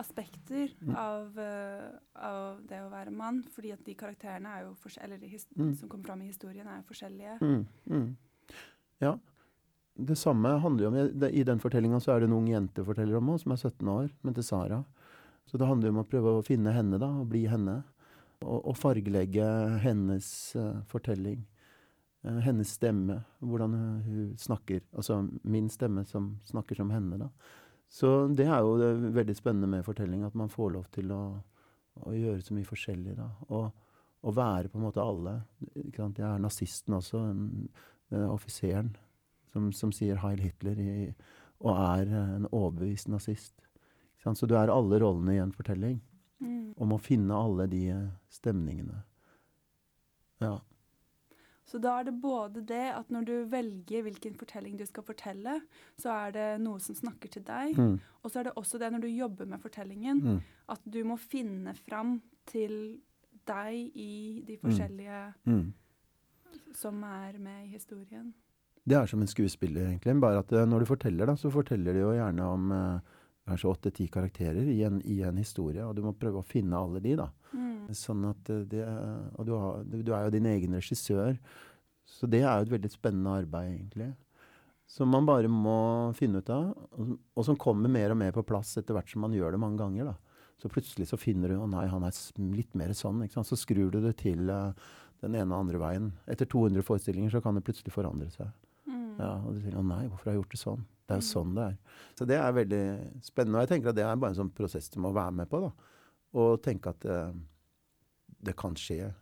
aspekter Mm. av, uh, av det å være mann. Fordi at de karakterene er jo eller de Mm. som kommer fram i historien, er jo forskjellige. Mm, mm. Ja. Det samme handler jo om I den fortellinga så er det en ung jente forteller om henne, som er 17 år, men til Sara. Så det handler jo om å prøve å finne henne, da, og bli henne. Og, fargelegge hennes eh, fortelling. Eh, hennes stemme. Hvordan hun, snakker. Altså min stemme som snakker som henne, da. Så det er jo det veldig spennende med fortelling, at man får lov til å, å gjøre så mye forskjellig, da. Og, og være på en måte alle. Jeg er nazisten også. En, offiseren som, som sier 'Heil Hitler' i, og er eh, en overbevist nazist. Så du er alle rollene i en fortelling. Mm. Om å finne alle de eh, stemningene. Ja. Så da er det både det at når du velger hvilken fortelling du skal fortelle, så er det noe som snakker til deg. Mm. Og så er det også det når du jobber med fortellingen, Mm. at du må finne fram til deg i de forskjellige Mm. Som er med i historien. Det er som en skuespiller, egentlig. Bare at eh, når du forteller, da, så forteller du jo gjerne om eh, kanskje åtte-ti karakterer i en, i en historie, og du må prøve å finne alle de, da. Mm. Sånn at eh, det Og du, har, du, er jo din egen regissør. Så det er jo et veldig spennende arbeid, egentlig. Som man bare må finne ut av, og, og som kommer mer og mer på plass etter hvert som man gjør det mange ganger. da. Så plutselig så finner du å nei, han er litt mer sånn. ikke sant? Så skrur du det til eh, den ene og andre veien. Etter 200 forestillinger så kan det plutselig forandre seg. Mm. Ja, og du tenker å nei, hvorfor har jeg gjort det sånn? Det er jo sånn det er. Så det er veldig spennende. Og jeg tenker at det er bare en sånn prosess du må være med på. da. Og tenke at det, det kan skje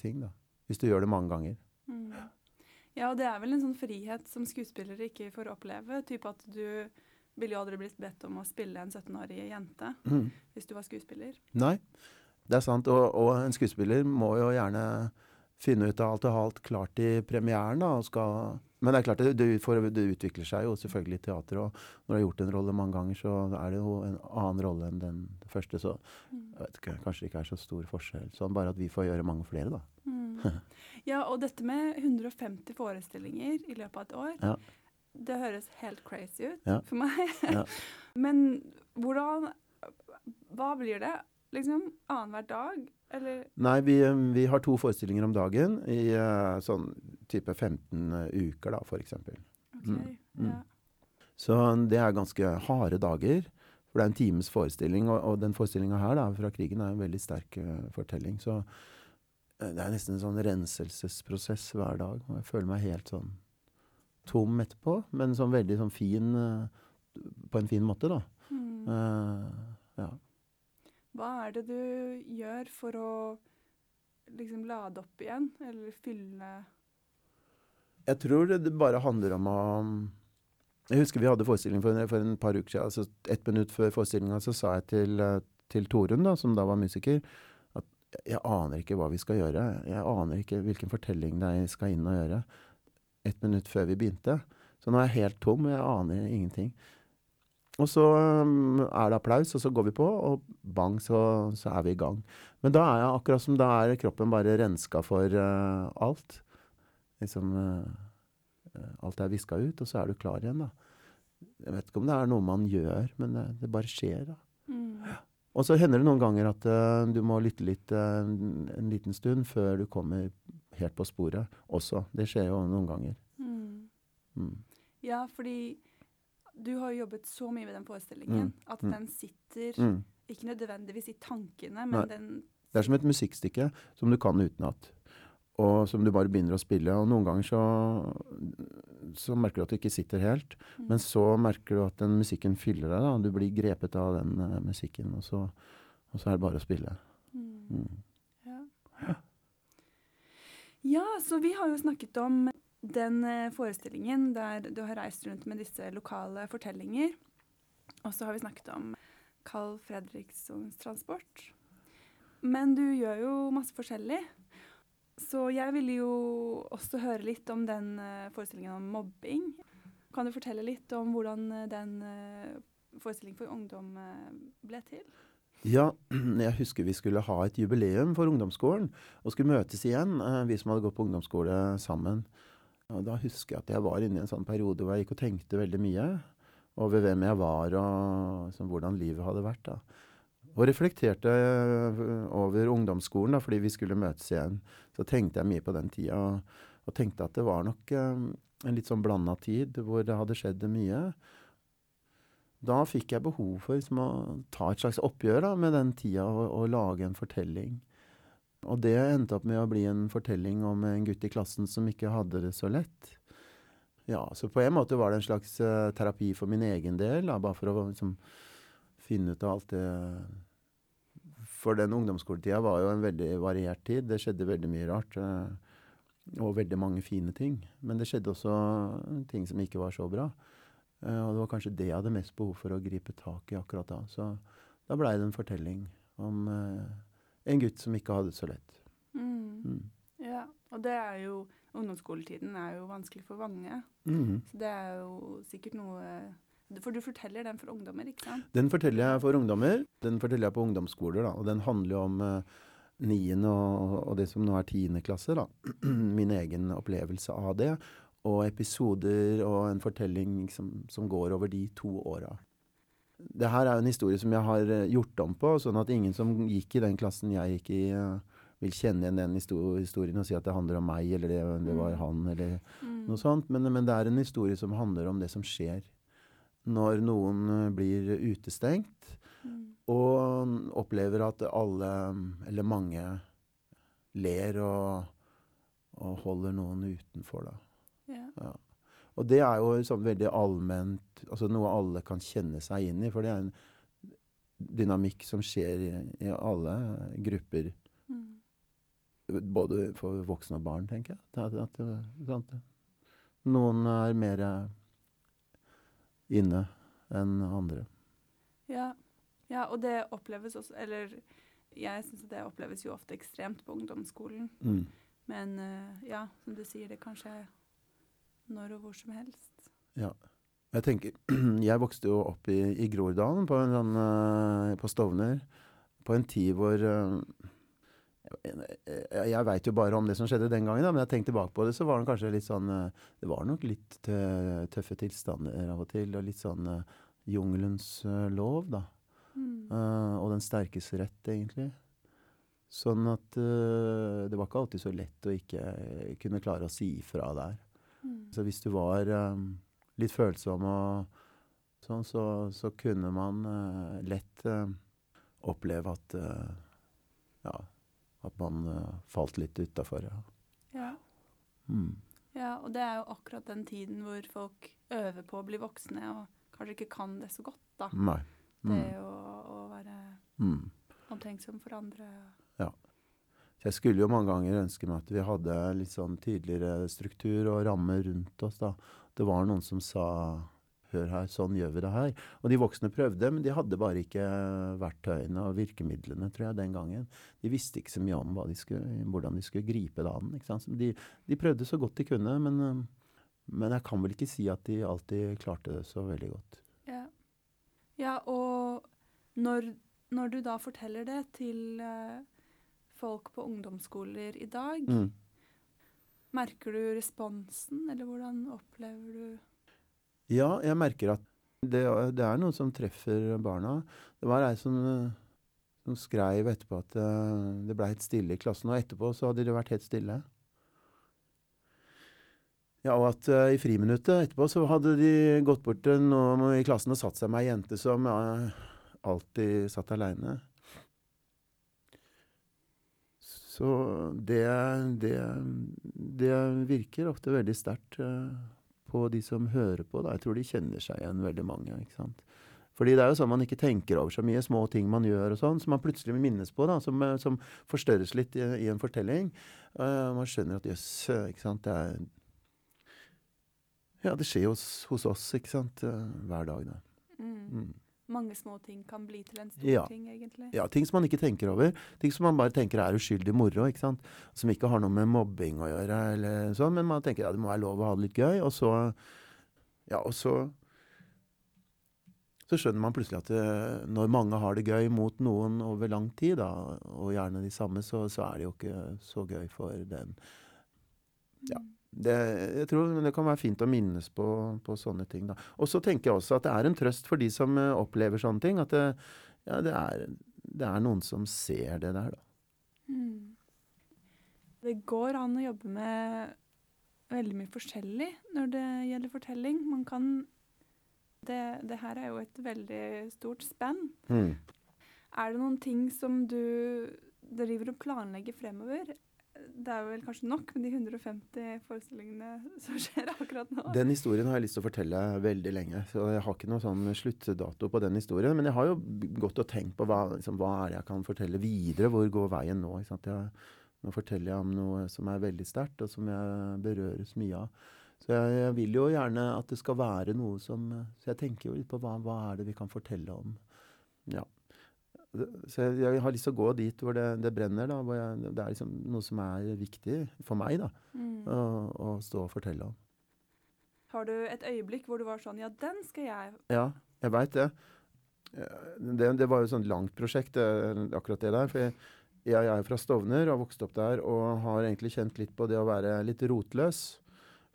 ting, da. Hvis du gjør det mange ganger. Mm. Ja, og det er vel en sånn frihet som skuespillere ikke får oppleve. Typ at du ville jo aldri blitt bedt om å spille en 17-årig jente mm. hvis du var skuespiller. Nei, det er sant. Og, og en skuespiller må jo gjerne finne ut av alt og ha alt klart i premieren. da, og skal... Men det er klart, det, det, utvikler seg jo selvfølgelig i teater. Og når du har gjort en rolle mange ganger, så er det jo en annen rolle enn den første. Så jeg vet ikke, kanskje det ikke er så stor forskjell. Sånn bare at vi får gjøre mange flere, da. Mm. Ja, og dette med 150 forestillinger i løpet av et år, Ja. det høres helt crazy ut Ja. for meg. Ja. Men hvordan Hva blir det? Liksom annenhver dag? Eller Nei, vi, vi har to forestillinger om dagen i uh, sånn type 15 uker, da, for eksempel. OK. Mm, mm. Ja. Så det er ganske harde dager. For det er en times forestilling, og, og den forestillinga her da, fra krigen er en veldig sterk uh, fortelling. Så eh, det er nesten en sånn renselsesprosess hver dag. Og jeg føler meg helt sånn tom etterpå, men sånn veldig sånn fin eh, På en fin måte, da. Mm. Eh, ja. Hva er det du gjør for å liksom lade opp igjen, eller fylle Jeg tror det, bare handler om å Jeg husker vi hadde forestilling for, for en par uker siden. Altså ett minutt før forestillinga så sa jeg til, til Torunn, da, som da var musiker, at jeg, aner ikke hva vi skal gjøre. Jeg aner ikke hvilken fortelling jeg skal inn og gjøre. Ett minutt før vi begynte. Så nå er jeg helt tom. Jeg aner ingenting. Og så um, er det applaus, og så går vi på, og bang, så, så er vi i gang. Men da er jeg akkurat som da er kroppen bare renska for uh, alt. Liksom eh, eh, Alt er viska ut, og så er du klar igjen, da. Jeg vet ikke om det er noe man gjør, men det, det bare skjer, da. mm. Og så hender det noen ganger at uh, du må lytte litt en, en liten stund før du kommer helt på sporet også. Det skjer jo noen ganger. Mm. Mm. Ja, fordi du har jo jobbet så mye med den forestillingen Mm, at mm. den sitter Mm. ikke nødvendigvis i tankene, Nei. men den Det er som et musikkstykke som du kan utenat. Og som du bare begynner å spille. Og noen ganger så, så merker du at du ikke sitter helt. Mm. Men så merker du at den musikken fyller deg. da. Du blir grepet av den uh, musikken. Og så, og så er det bare å spille. mm. Mm. Ja. ja, så vi har jo snakket om den eh, forestillingen der du har reist rundt med disse lokale fortellinger. Og så har vi snakket om Carl Fredrikssons transport. Men du gjør jo masse forskjellig. Så jeg ville jo også høre litt om den eh, forestillingen om mobbing. Kan du fortelle litt om hvordan eh, den forestillingen for ungdom ble til? Ja, jeg husker vi skulle ha et jubileum for ungdomsskolen. Og skulle møtes igjen, vi som hadde gått på ungdomsskole sammen. Og da husker jeg at jeg var inne i en sånn periode hvor jeg gikk og tenkte veldig mye over hvem jeg var og liksom, hvordan livet hadde vært. da. Og reflekterte øh, over ungdomsskolen, da, fordi vi skulle møtes igjen. Så tenkte jeg mye på den tida, og, og tenkte at det var nok um, en litt sånn blanda tid, hvor det hadde skjedd mye. Da fikk jeg behov for liksom, å ta et slags oppgjør da, med den tida og, og lage en fortelling. Og det endte opp med å bli en fortelling om en gutt i klassen som ikke hadde det så lett. Ja, Så på en måte var det en slags uh, terapi for min egen del, da, bare for å liksom, finne ut av alt det For den ungdomsskoletida var jo en veldig variert tid. Det skjedde veldig mye rart. Uh, og veldig mange fine ting. Men det skjedde også ting som ikke var så bra. Uh, og det var kanskje det jeg hadde mest behov for å gripe tak i akkurat da. Så da blei det en fortelling om en gutt som ikke hadde det så lett. Mm. Mm. Ja, og det er jo Ungdomsskoletiden er jo vanskelig for mange. Mm. Så det er jo sikkert noe For du forteller den for ungdommer, ikke sant? Den forteller jeg for ungdommer. Den forteller jeg på ungdomsskoler, da. Og den handler jo om eh, niende og, og det som nå er tiende klasse, da. Min egen opplevelse av det. Og episoder og en fortelling som, som går over de to åra. Det her er jo en historie som jeg har eh, gjort om på, sånn at ingen som gikk i den klassen jeg gikk i, eh, vil kjenne igjen den historien og si at det handler om meg, eller det, det var han, eller Mm. noe sånt. Men, men det er en historie som handler om det som skjer når noen eh, blir utestengt, Mm. og opplever at alle, eller mange, ler og, og holder noen utenfor, da. Ja. Ja. Og det er jo sånn veldig allment, altså noe alle kan kjenne seg inn i, for det er en dynamikk som skjer i, i alle grupper, Mm. både for voksne og barn, tenker jeg. At, at, sant? Noen er mer inne enn andre. Ja. ja, og det oppleves også Eller jeg syns det oppleves jo ofte ekstremt på ungdomsskolen. Mm. Men eh, ja, som du sier, det kan skje når og hvor som helst. Jeg tenker, jeg vokste jo opp i, i Groruddalen, på, sånn, eh, på Stovner, på en tid hvor eh, Jeg, jeg veit jo bare om det som skjedde den gangen, da, men jeg tenkte tilbake på det, så var det kanskje litt sånn eh, Det var nok litt tø- tøffe tilstander av og til, og litt sånn jungelens lov, da. Mm. Og den sterkes rett, egentlig. Sånn at det var ikke alltid så lett å ikke kunne klare å si ifra der. Mm. Så hvis du var eh, litt følsom og sånn, så, så kunne man uh, lett uh, oppleve at uh, Ja, at man falt litt utafor. Ja. Ja. Mm. ja, og det er jo akkurat den tiden hvor folk øver på å bli voksne og kanskje ikke kan det så godt, da. Nei. Det Mm. å, å være Mm. omtenksom for andre. Jeg skulle jo mange ganger ønske meg at vi hadde litt sånn tydeligere struktur og rammer rundt oss. da. Det var noen som sa hør her, sånn gjør vi det her. Og de voksne prøvde, men de hadde bare ikke verktøyene og virkemidlene, tror jeg, den gangen. De visste ikke så mye om de skulle, hvordan de skulle gripe det an. ikke sant? De, de prøvde så godt de kunne, men, men jeg kan vel ikke si at de alltid klarte det så veldig godt. Ja, ja og når, når du da forteller det til eh, folk på ungdomsskoler i dag, Mm. merker du responsen, eller hvordan opplever du Ja, jeg merker at det, det er noe som treffer barna. Det var ei som, som skrev etterpå at uh, det ble helt stille i klassen. Og etterpå så hadde det vært helt stille. Ja, og at uh, i friminuttet etterpå så hadde de gått bort til noen i klassen og satt seg med ei jente som uh, alltid satt aleine. Så det, det, det, virker ofte veldig sterkt uh, på de som hører på. Da. Jeg tror de kjenner seg igjen, veldig mange. ikke sant? Fordi det er jo sånn man ikke tenker over så mye små ting man gjør, og sånn, som man plutselig minnes på, da, som, som forstørres litt i, i en fortelling. man skjønner at jøss, ikke sant, det er ja, det skjer hos, hos oss, ikke sant. Eh, hver dag, da. Mm. Mange små ting kan bli til en stor ja. ting, egentlig. Ja, ting som man ikke tenker over. Ting som man bare tenker er uskyldig moro, ikke sant. Som ikke har noe med mobbing å gjøre, eller sånn. Men man tenker ja, det må være lov å ha det litt gøy. Og så Ja, og så så skjønner man plutselig at det, eh, når mange har det gøy mot noen over lang tid, da, og gjerne de samme, så, så er det jo ikke så gøy for den. Ja. Mm det, jeg tror det kan være fint å minnes på, på sånne ting. da. Og så tenker jeg også at det er en trøst for de som uh, opplever sånne ting. At det, ja, det, er, det, er, noen som ser det der, da. Mm. Det går an å jobbe med veldig mye forskjellig når det gjelder fortelling. Man kan Det, det her er jo et veldig stort spenn. Mm. Er det noen ting som du driver og planlegger fremover? Det er vel kanskje nok med de 150 forestillingene som skjer akkurat nå. Den historien har jeg lyst til å fortelle veldig lenge. så Jeg har ikke noen sånn sluttdato på den historien. Men jeg har jo gått og tenkt på hva, liksom, hva er det jeg kan fortelle videre. Hvor går veien nå? Jeg, nå forteller jeg om noe som er veldig sterkt, og som jeg berøres mye av. Så jeg, jeg, vil jo gjerne at det skal være noe som Så jeg tenker jo litt på hva, hva er det vi kan fortelle om. Ja. Så jeg, jeg, har lyst til å gå dit hvor det, det brenner. da, hvor jeg, Det er liksom noe som er viktig for meg da, mm. å, å, stå og fortelle om. Har du et øyeblikk hvor du var sånn Ja, den skal jeg Ja, jeg veit det. det. Det var jo et sånt langt prosjekt, akkurat det der. For jeg, jeg er fra Stovner og har vokst opp der og har egentlig kjent litt på det å være litt rotløs.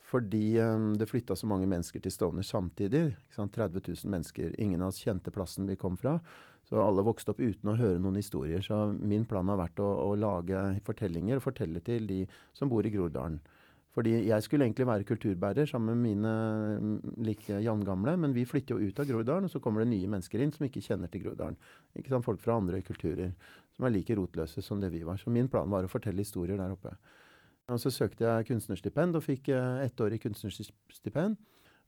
Fordi um, det flytta så mange mennesker til Stovner samtidig. 30 000 mennesker. Ingen av oss kjente plassen vi kom fra. Så alle vokste opp uten å høre noen historier. Så min plan har vært å, å lage fortellinger og fortelle til de som bor i Groruddalen. Fordi jeg skulle egentlig være kulturbærer sammen med mine mm, like jevngamle, men vi flytter jo ut av Groruddalen, og så kommer det nye mennesker inn som ikke kjenner til Groruddalen. Ikke sant? Folk fra andre kulturer som er like rotløse som det vi var. Så min plan var å fortelle historier der oppe. Og så søkte jeg kunstnerstipend og fikk eh, ettårig kunstnerstipend.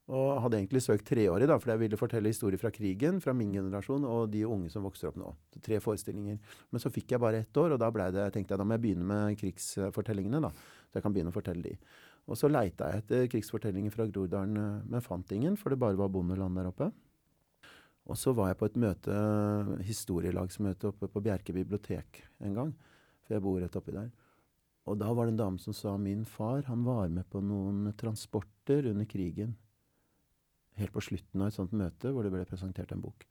Og hadde egentlig søkt treårig, da, for jeg ville fortelle historier fra krigen, fra min generasjon og de unge som vokser opp nå. Tre forestillinger. Men så fikk jeg bare ett år, og da det, tenkte jeg da må jeg begynne med krigsfortellingene. da, Så jeg kan begynne å fortelle de. Og så leita jeg etter krigsfortellinger fra Groruddalen, eh, men fant ingen, for det bare var bondeland der oppe. Og så var jeg på et møte, historielagsmøte oppe på Bjerke bibliotek en gang. For jeg bor rett oppi der. Og da var det en dame som sa min far han var med på noen transporter under krigen helt på slutten av et sånt møte hvor det ble presentert en bok.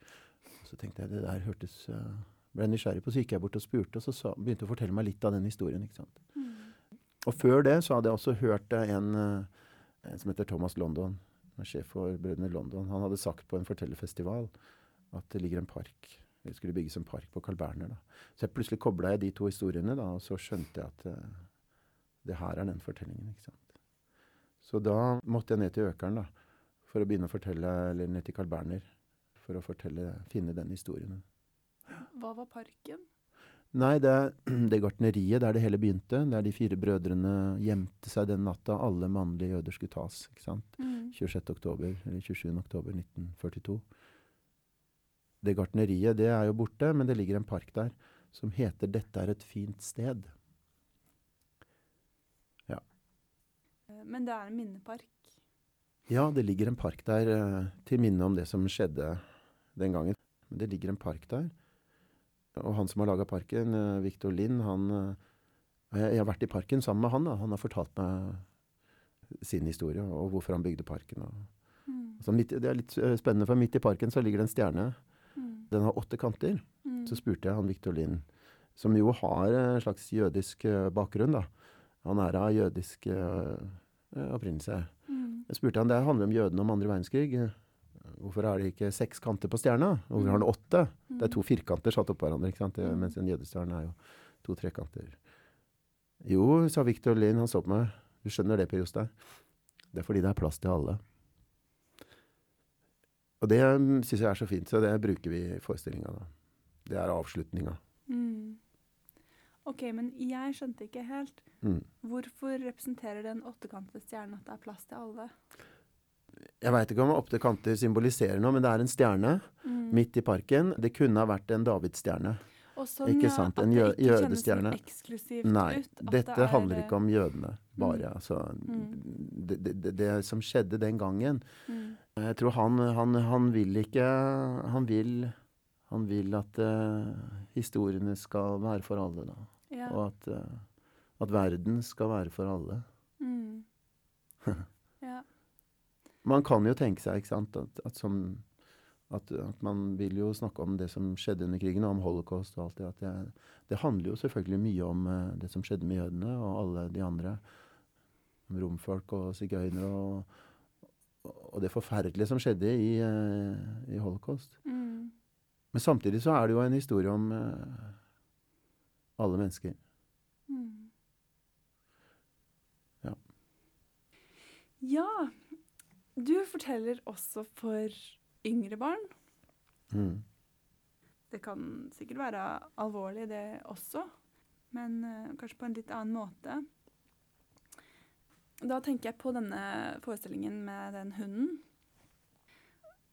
Så tenkte jeg det der hørtes uh, Ble nysgjerrig på, så gikk jeg bort og spurte, og så sa, begynte å fortelle meg litt av den historien. ikke sant? Mm. Og før det så hadde jeg også hørt en, uh, en som heter Thomas London, sjef for Brødrene London. Han hadde sagt på en fortellerfestival at det ligger en park det skulle bygges en park på Carl Berner. da. Så jeg plutselig kobla jeg de to historiene, da, og så skjønte jeg at uh, det her er den fortellingen. ikke sant? Så da måtte jeg ned til Økeren, da for å begynne å fortelle, eller ned til Carl Berner, for å fortelle, finne den historien. Hva var parken? Nei, det det gartneriet der det hele begynte. Der de fire brødrene gjemte seg den natta alle mannlige jøder skulle tas. ikke sant? Mm. 26. oktober, eller 27. oktober 1942. Det gartneriet det er jo borte, men det ligger en park der som heter 'Dette er et fint sted'. Ja. Men det er en minnepark? Ja, det ligger en park der eh, til minne om det som skjedde den gangen. Men det ligger en park der. Og han som har laga parken, Viktor Victor Lind, han eh, Jeg har vært i parken sammen med han. da. Han har fortalt meg sin historie og hvorfor han bygde parken. Mm. Midt, det er litt spennende, for midt i parken så ligger det en stjerne. Mm. Den har åtte kanter. Mm. Så spurte jeg han Victor Lind, som jo har en slags jødisk bakgrunn, da. Han er av jødisk opprinnelse. Jeg spurte han, Det handler om jødene om andre verdenskrig. Hvorfor har de ikke seks kanter på stjerna? Hvorfor har de åtte? Det er to firkanter satt oppå hverandre, ikke sant? Det, Mm. mens en jødestjerne er jo to trekanter. Jo, sa Victor Lind, han så på meg. Du skjønner det, Per Jostein? Det er fordi det er plass til alle. Og det syns jeg er så fint, så det bruker vi i forestillinga. Det er avslutninga. Mm. OK, men jeg skjønte ikke helt. Mm. Hvorfor representerer den åttekantede stjernen at det er plass til alle? Jeg veit ikke om åtte kanter symboliserer noe, men det er en stjerne Mm. midt i parken. Det kunne ha vært en davidsstjerne. Sånn, ikke sant, en jø- jødestjerne. Nei, ut. dette det er, handler ikke om jødene bare. Mm. Altså, Mm. det, det, det, det som skjedde den gangen mm. Jeg tror han, han, han vil ikke Han vil, han vil at uh, historiene skal være for alle, da. Ja. Og at, eh, at verden skal være for alle. Mm. ja. Man kan jo tenke seg, ikke sant, at, at, som, at, man vil jo snakke om det som skjedde under krigen, og om holocaust og alt det. At det, det handler jo selvfølgelig mye om eh, det som skjedde med jødene og alle de andre. Romfolk og sigøynere og, og det forferdelige som skjedde i, eh, i holocaust. Mm. Men samtidig så er det jo en historie om alle mennesker. Mm. Ja. Ja. Du forteller også for yngre barn. Mm. Det kan sikkert være alvorlig, det også, men uh, kanskje på en litt annen måte. Da tenker jeg på denne forestillingen med den hunden.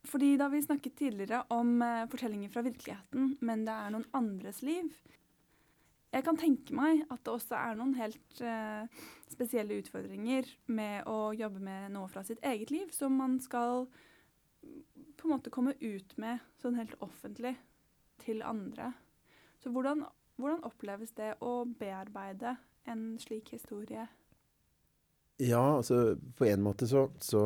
Fordi da vi snakket tidligere om uh, fortellinger fra virkeligheten, men det er noen andres liv Jeg kan tenke meg at det også er noen helt eh, spesielle utfordringer med å jobbe med noe fra sitt eget liv, som man skal på en måte komme ut med sånn helt offentlig til andre. Så hvordan, hvordan oppleves det å bearbeide en slik historie? Ja, altså på en måte så, så,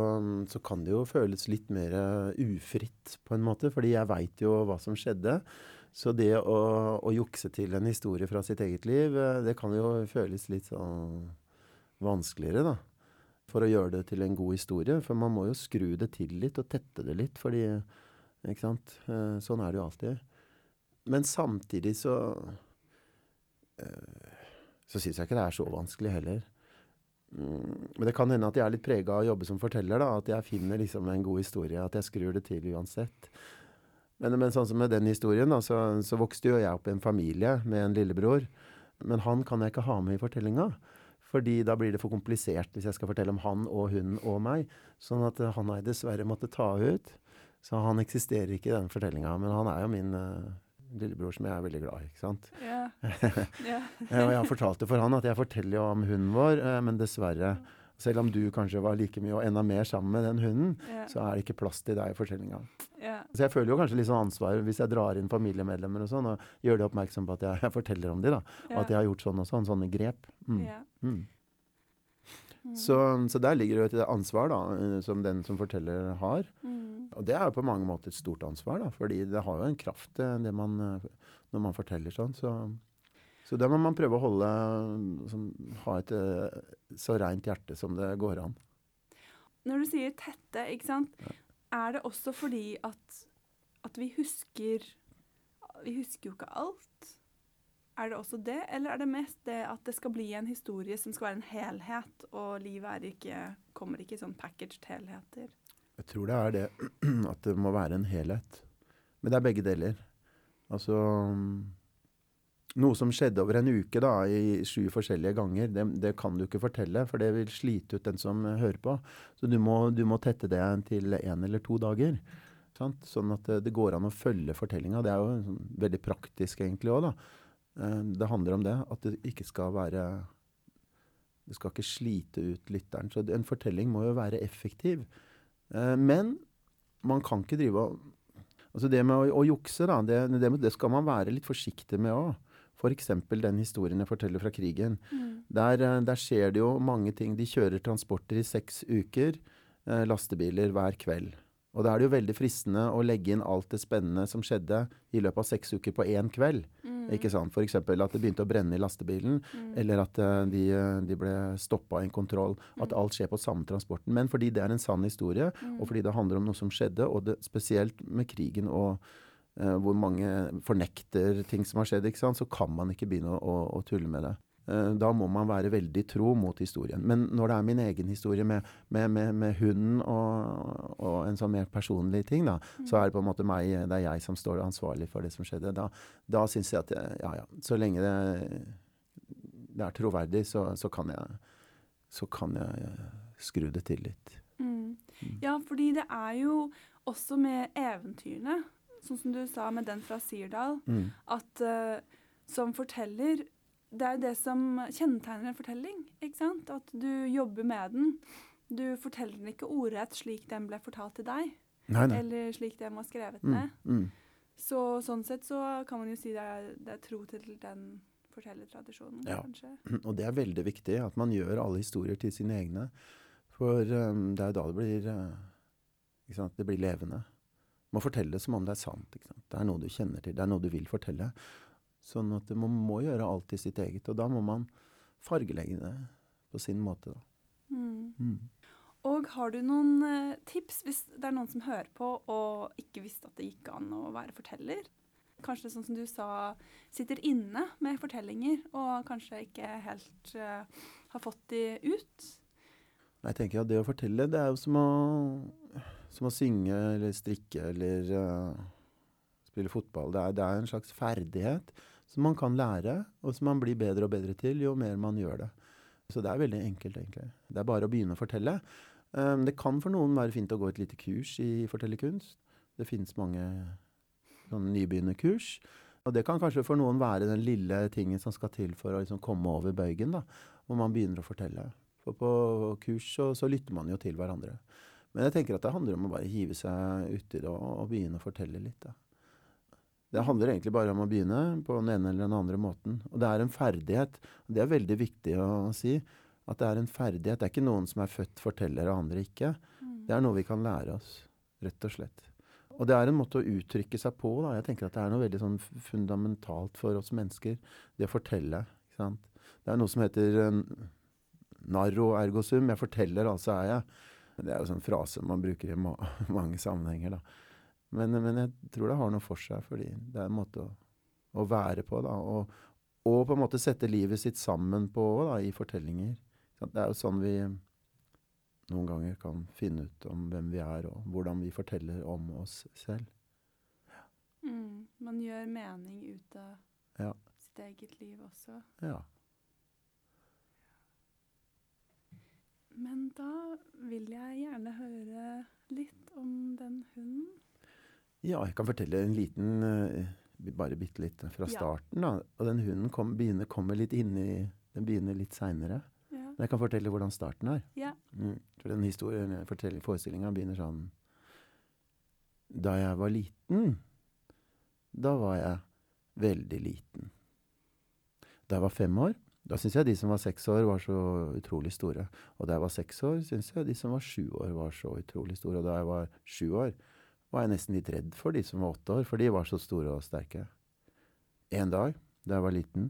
så kan det jo føles litt mer eh, ufritt, på en måte. Fordi jeg veit jo hva som skjedde. Så det å, å jukse til en historie fra sitt eget liv, eh, det kan jo føles litt sånn vanskeligere, da. For å gjøre det til en god historie. For man må jo skru det til litt og tette det litt, fordi Ikke sant. Eh, Sånn er det jo alltid. Men samtidig så eh, Så syns jeg ikke det er så vanskelig heller. Mm, Men det kan hende at jeg er litt prega av å jobbe som forteller. da, At jeg finner liksom en god historie. At jeg skrur det til uansett. Men, men sånn som med den historien, da, så, så vokste jo jeg opp i en familie med en lillebror. Men han kan jeg ikke ha med i fortellinga. Fordi da blir det for komplisert hvis jeg skal fortelle om han og hun og meg. Sånn at eh, han har jeg dessverre måttet ta ut. Så han eksisterer ikke i den fortellinga. Men han er jo min uh, lillebror som jeg er veldig glad i. ikke sant? Yeah. Eh, Og jeg har fortalt det for han at jeg forteller jo om hunden vår, uh, men dessverre, selv om du kanskje var like mye og enda mer sammen med den hunden, Ja. så er det ikke plass til deg i fortellinga. ja. Så jeg føler jo kanskje litt sånn ansvar hvis jeg drar inn familiemedlemmer og sånn, og gjør de oppmerksom på at jeg, jeg forteller om dem, da, og at jeg har gjort sånn og sånn, sånne grep. Mm. ja. Mm. Mm. Så, så der ligger det jo et ansvar da, eh, som den som forteller har. Mm. Og det er jo på mange måter et stort ansvar, da, fordi det har jo en kraft eh, det man, eh, når man forteller sånn. Så, så da må man prøve å holde sånn, Ha et eh, så rent hjerte som det går an. Når du sier tette, ikke sant, er det også fordi at, at vi husker Vi husker jo ikke alt. Er det også det, eller er det mest det at det skal bli en historie som skal være en helhet, og livet ikke, kommer ikke i sånn packaged helheter? Jeg tror det er det at det må være en helhet. Men det er begge deler. Altså Noe som skjedde over en uke da, i sju forskjellige ganger, det, det kan du ikke fortelle, for det vil slite ut den som eh, hører på. Så du må, du må tette det til én eller to dager. Sant? Sånn at det, det går an å følge fortellinga. Det er jo sånn, veldig praktisk egentlig òg, da. Eh, Det handler om det. At det ikke skal være Det skal ikke slite ut lytteren. Så en fortelling må jo være effektiv. Eh, Men man kan ikke drive og Altså det med å, å jukse, da, det, det, det skal man være litt forsiktig med òg. F.eks. den historien jeg forteller fra krigen. Der, eh, der skjer det jo mange ting. De kjører transporter i seks uker, eh, lastebiler hver kveld. Og da er det jo veldig fristende å legge inn alt det spennende som skjedde i løpet av seks uker på én kveld. Ikke sant? F.eks. at det begynte å brenne i lastebilen, eller at eh, de, eh, de ble stoppa i en kontroll. At alt skjer på samme transporten. Men fordi det er en sann historie, og fordi det handler om noe som skjedde, og det, spesielt med krigen og hvor mange fornekter ting som har skjedd, så kan man ikke begynne å, å, tulle med det. Eh, da må man være veldig tro mot historien. Men når det er min egen historie med, med, med, med hunden og, og, en sånn mer personlig ting, da, mm. så er det på en måte meg, det er jeg som står ansvarlig for det som skjedde. Da, da syns jeg at ja, ja, så lenge det, det er troverdig, så, så, kan jeg, så kan jeg skru det til litt. Mm. mm. Ja, fordi det er jo også med eventyrene, sånn som du sa med den fra Sirdal, mm. at uh, som forteller Det er jo det som kjennetegner en fortelling. ikke sant? At du jobber med den. Du forteller den ikke ordrett slik den ble fortalt til deg. Nei, nei. Eller slik den var skrevet mm. ned. Mm. Så sånn sett så kan man jo si det er, det er tro til den fortellertradisjonen, ja. kanskje. Og det er veldig viktig at man gjør alle historier til sine egne. For um, det er da det blir uh, det blir levende. Må fortelle det som om det er sant. Det er noe du kjenner til, det er noe du vil fortelle. Sånn at man må gjøre alt i sitt eget. Og da må man fargelegge det på sin måte, da. Mm. Mm. Og har du noen uh, tips hvis det er noen som hører på og ikke visste at det gikk an å være forteller? Kanskje sånn som du sa, sitter inne med fortellinger og kanskje ikke helt uh, har fått de ut? Jeg tenker at det å fortelle, det er jo som å som å synge eller strikke eller uh, spille fotball. Det er, det er, en slags ferdighet som man kan lære, og som man blir bedre og bedre til jo mer man gjør det. Så det er veldig enkelt, egentlig. Det er bare å begynne å fortelle. Um, det kan for noen være fint å gå et lite kurs i fortellerkunst. Det finnes mange sånn nybegynnerkurs. Og det kan kanskje for noen være den lille tingen som skal til for å liksom komme over bøygen, da, hvor man begynner å fortelle. For på kurs så, så lytter man jo til hverandre. Men jeg tenker at det handler om å bare hive seg uti det og, og, begynne å fortelle litt. Da. Det handler egentlig bare om å begynne på den ene eller den andre måten. Og det er en ferdighet. og Det er veldig viktig å si. At det er en ferdighet. Det er ikke noen som er født forteller og andre ikke. Mm. Det er noe vi kan lære oss, rett og slett. Og det er en måte å uttrykke seg på. Da. Jeg tenker at det er noe veldig sånn fundamentalt for oss mennesker. Det å fortelle. Det er noe som heter narro ergo sum. Jeg forteller, altså er jeg. Det er jo sånn frase man bruker i ma mange sammenhenger, da. Men, men, jeg tror det har noe for seg, fordi det er en måte å, å være på, da. Og, og, på en måte sette livet sitt sammen på da, i fortellinger. Det er jo sånn vi noen ganger kan finne ut om hvem vi er, og hvordan vi forteller om oss selv. Mm, man gjør mening ut av ja. sitt eget liv også. Ja. Men da vil jeg gjerne høre litt om den hunden. Ja, jeg kan fortelle en liten uh, Bare bitte litt fra starten. da. Og den hunden kom, begynner, kommer litt inn i Den begynner litt seinere. Ja. Men jeg kan fortelle hvordan starten er. Ja. Mm, for den historien, forestillinga begynner sånn Da jeg var liten, da var jeg veldig liten. Da jeg var fem år, da syns jeg de som var seks år, var så utrolig store. Og da jeg var seks år, syns jeg de som var sju år, var så utrolig store. Og da jeg var sju år, var jeg nesten litt redd for de som var åtte år, for de var så store og sterke. En dag da jeg var liten,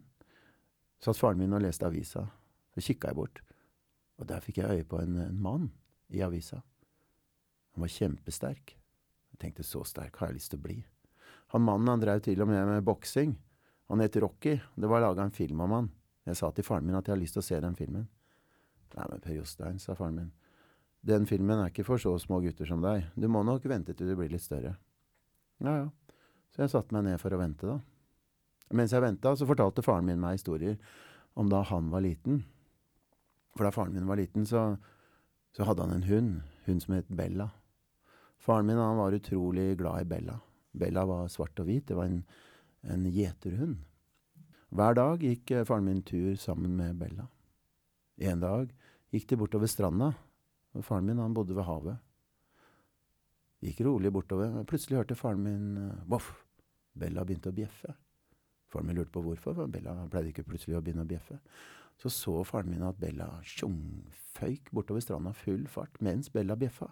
satt faren min og leste avisa. Så kikka jeg bort, og der fikk jeg øye på en, en mann i avisa. Han var kjempesterk. Jeg tenkte så sterk har jeg lyst til å bli. Han mannen han drev til og med med boksing. Han het Rocky. Det var laga en film om han. Jeg sa til faren min at jeg har lyst til å se den filmen. Nei, men Per Jostein, sa faren min. Den filmen er ikke for så små gutter som deg. Du må nok vente til du blir litt større. Ja, ja. Så jeg satte meg ned for å vente, da. Mens jeg venta, så fortalte faren min meg historier om da han var liten. For da faren min var liten, så, så hadde han en hund. Hun som het Bella. Faren min han var utrolig glad i Bella. Bella var svart og hvit. Det var en, en gjeterhund. Hver dag gikk eh, faren min tur sammen med Bella. En dag gikk de bortover stranda. og Faren min han bodde ved havet. Gikk rolig bortover. Plutselig hørte faren min voff. Eh, Bella begynte å bjeffe. Faren min lurte på hvorfor, for Bella pleide ikke plutselig å begynne å bjeffe. Så så faren min at Bella tjong føyk bortover stranda full fart mens Bella bjeffa.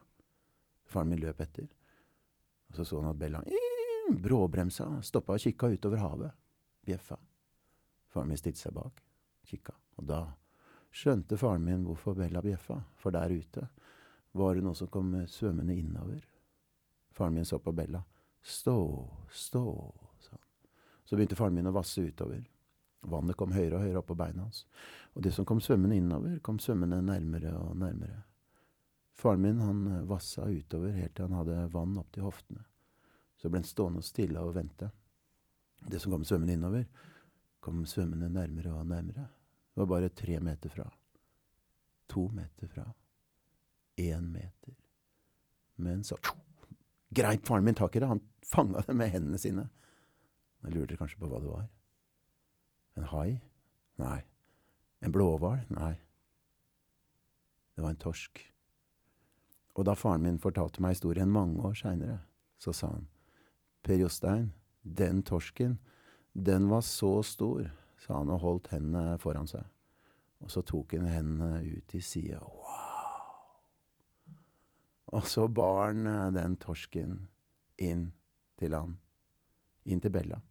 Faren min løp etter. Og så så han at Bella bråbremsa, stoppa og kikka utover havet. Bjeffa. Faren min stilte seg bak, kikka, og da skjønte faren min hvorfor Bella bjeffa, for der ute var det noe som kom svømmende innover. Faren min så på Bella, Stå, stå, sa han. Så begynte faren min å vasse utover. Vannet kom høyere og høyere opp på beina hans. Og det som kom svømmende innover, kom svømmende nærmere og nærmere. Faren min han vassa utover helt til han hadde vann opp til hoftene. Så ble han stående stille og vente. Det som kom svømmende innover, kom svømmende nærmere og nærmere. Det var bare tre meter fra. To meter fra. Én meter. Men så greip faren min tak i det. Han fanga det med hendene sine. Jeg lurte kanskje på hva det var. En hai? Nei. En blåhval? Nei. Det var en torsk. Og da faren min fortalte meg historien mange år seinere, så sa han Per Jostein, den torsken, den var så stor, sa han og holdt hendene foran seg. Og så tok han hendene ut til sida. Wow! Og så bar han eh, den torsken inn til han. Inn til Bella.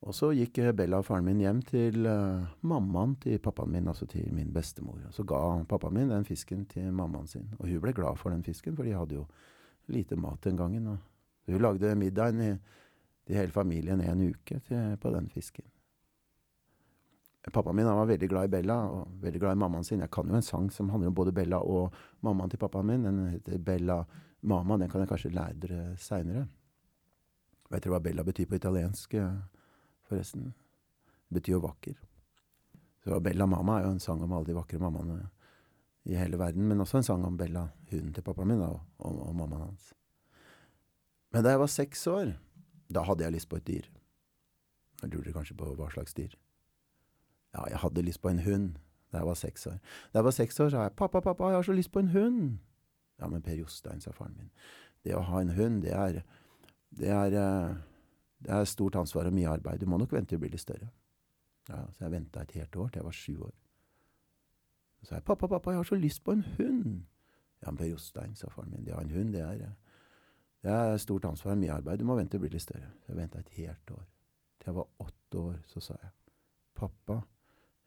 Og så gikk eh, Bella og faren min hjem til uh, mammaen til pappaen min, altså til min bestemor. Og så ga pappaen min den fisken til mammaen sin. Og hun ble glad for den fisken, for de hadde jo lite mat den gangen. Og hun lagde middagen i, til hele familien en uke til, på den fisken. Pappaen min var veldig glad i Bella og veldig glad i mammaen sin. Jeg kan jo en sang som handler om både Bella og mammaen til pappaen min. Den heter Bella Mama. Den kan jeg kanskje lære dere seinere. Vet dere hva Bella betyr på italiensk, forresten? Det betyr jo vakker. Så Bella Mama er jo en sang om alle de vakre mammaene i hele verden, men også en sang om Bella, hunden til pappaen min, og, og, og mammaen hans. Men da jeg var seks år, da hadde jeg lyst på et dyr. Jeg lurer kanskje på hva slags dyr. Ja, jeg hadde lyst på en hund da jeg var seks år. Da jeg var seks år, sa jeg 'Pappa, pappa, jeg har så lyst på en hund'. Ja, men Per Jostein, sa faren min, det å ha en hund, det er Det er, eh, det er stort ansvar og mye arbeid. Du må nok vente til du blir litt større. Ja, Så jeg venta et helt år til jeg var sju år. Så sa jeg 'Pappa, pappa, jeg har så lyst på en hund'. Ja, men Per Jostein, sa faren min, det å ha en hund, det er det er stort ansvar mye arbeid. Du må vente til du blir litt større. Jeg venta et helt år. Til jeg var åtte år, så sa jeg 'Pappa,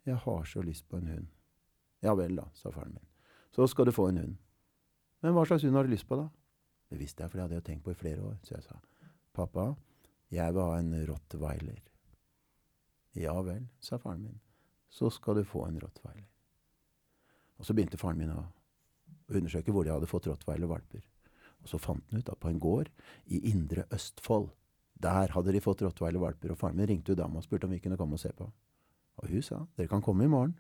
jeg har så lyst på en hund. Ja vel da, sa faren min. Så skal du få en hund. Men hva slags hund har du lyst på, da? Det visste jeg, for det hadde jeg tenkt på i flere år. Så jeg sa, pappa, jeg vil ha en rottweiler. Ja vel, sa faren min. Så skal du få en rottweiler. Og så begynte faren min å undersøke hvor de hadde fått rottweiler-valper. Og så fant han ut at på en gård i Indre Østfold, der hadde de fått rottweiler-valper, og faren min ringte dama og spurte om vi kunne komme og se på. Og hun sa dere kan komme i morgen.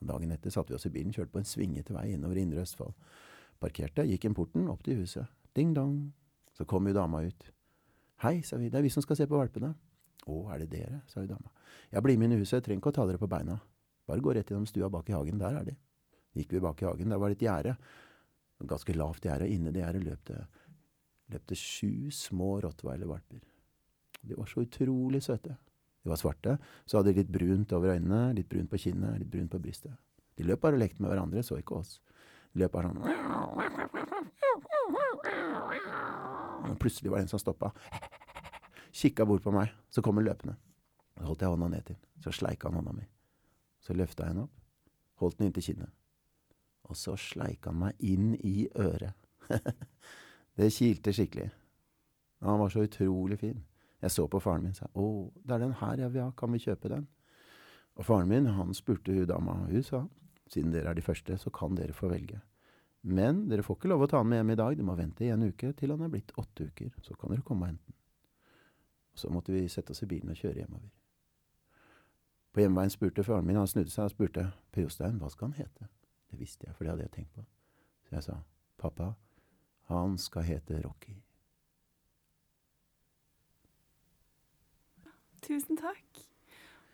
Og dagen etter satte vi oss i bilen, kjørte på en svingete vei innover Indre Østfold. Parkerte, gikk inn porten, opp til huset. Ding dong. Så kom jo dama ut. Hei, sa vi, det er vi som skal se på valpene. Å, er det dere, sa jo dama. Ja, bli med inn i huset, trenger ikke å ta dere på beina. Bare gå rett gjennom stua bak i hagen, der er de. Gikk vi bak i hagen, der var det et gjerde. Ganske lavt gjerde. Inni det gjerdet løp det, løp sju små rottweiler-valper. De var så utrolig søte. De var svarte, så hadde de litt brunt over øynene, litt brunt på kinnet, litt brunt på brystet. De løp bare og lekte med hverandre, så ikke oss. De løp bare sånn plutselig var det en som stoppa. Kikka bort på meg, så kom han løpende. Så holdt jeg hånda ned til. Så sleika han hånda mi. Så løfta jeg henne opp, holdt den inntil kinnet. Og så sleik han meg inn i øret. det kilte skikkelig. Han var så utrolig fin. Jeg så på faren min og sa 'Å, det er den her jeg vil ha, kan vi kjøpe den?' Og faren min, han spurte hun dama, hun sa 'Siden dere er de første, så kan dere få velge'. Men dere får ikke lov å ta den med hjem i dag, du må vente i en uke til han er blitt åtte uker. Så kan dere komme og hente den. Så måtte vi sette oss i bilen og kjøre hjemover. På hjemveien spurte faren min, han snudde seg og spurte Per Jostein, hva skal han hete? Det visste jeg, for det hadde jeg tenkt på. Så jeg sa, pappa, han skal hete Rocky. Tusen takk.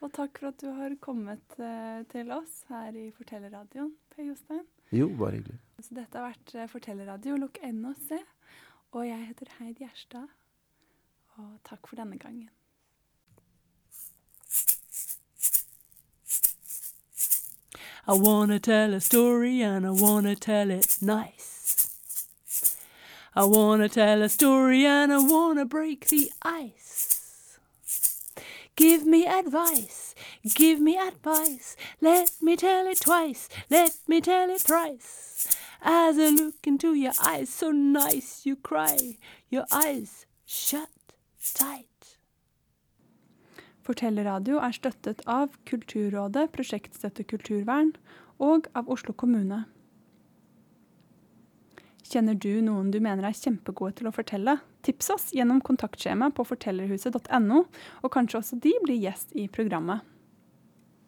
Og takk for at du har kommet eh, til oss her i Fortellerradioen, Per Jostein. Jo, bare hyggelig. Så dette har vært eh, Fortellerradio, lukk NHC. og. Og jeg heter Heid Gjerstad. Og takk for denne gangen. I wanna tell a story and I wanna tell it nice. I wanna tell a story and I wanna break the ice. Give me advice, Give me advice, let me tell it twice, let me tell it thrice. As I look into your eyes, so nice you cry, your eyes shut tight. Fortellerradio er støttet av Kulturrådet, Prosjektstøtte kulturvern og av Oslo kommune. Kjenner du noen du mener er kjempegode til å fortelle? Tips oss gjennom kontaktskjema på fortellerhuset.no, og kanskje også de blir gjest i programmet.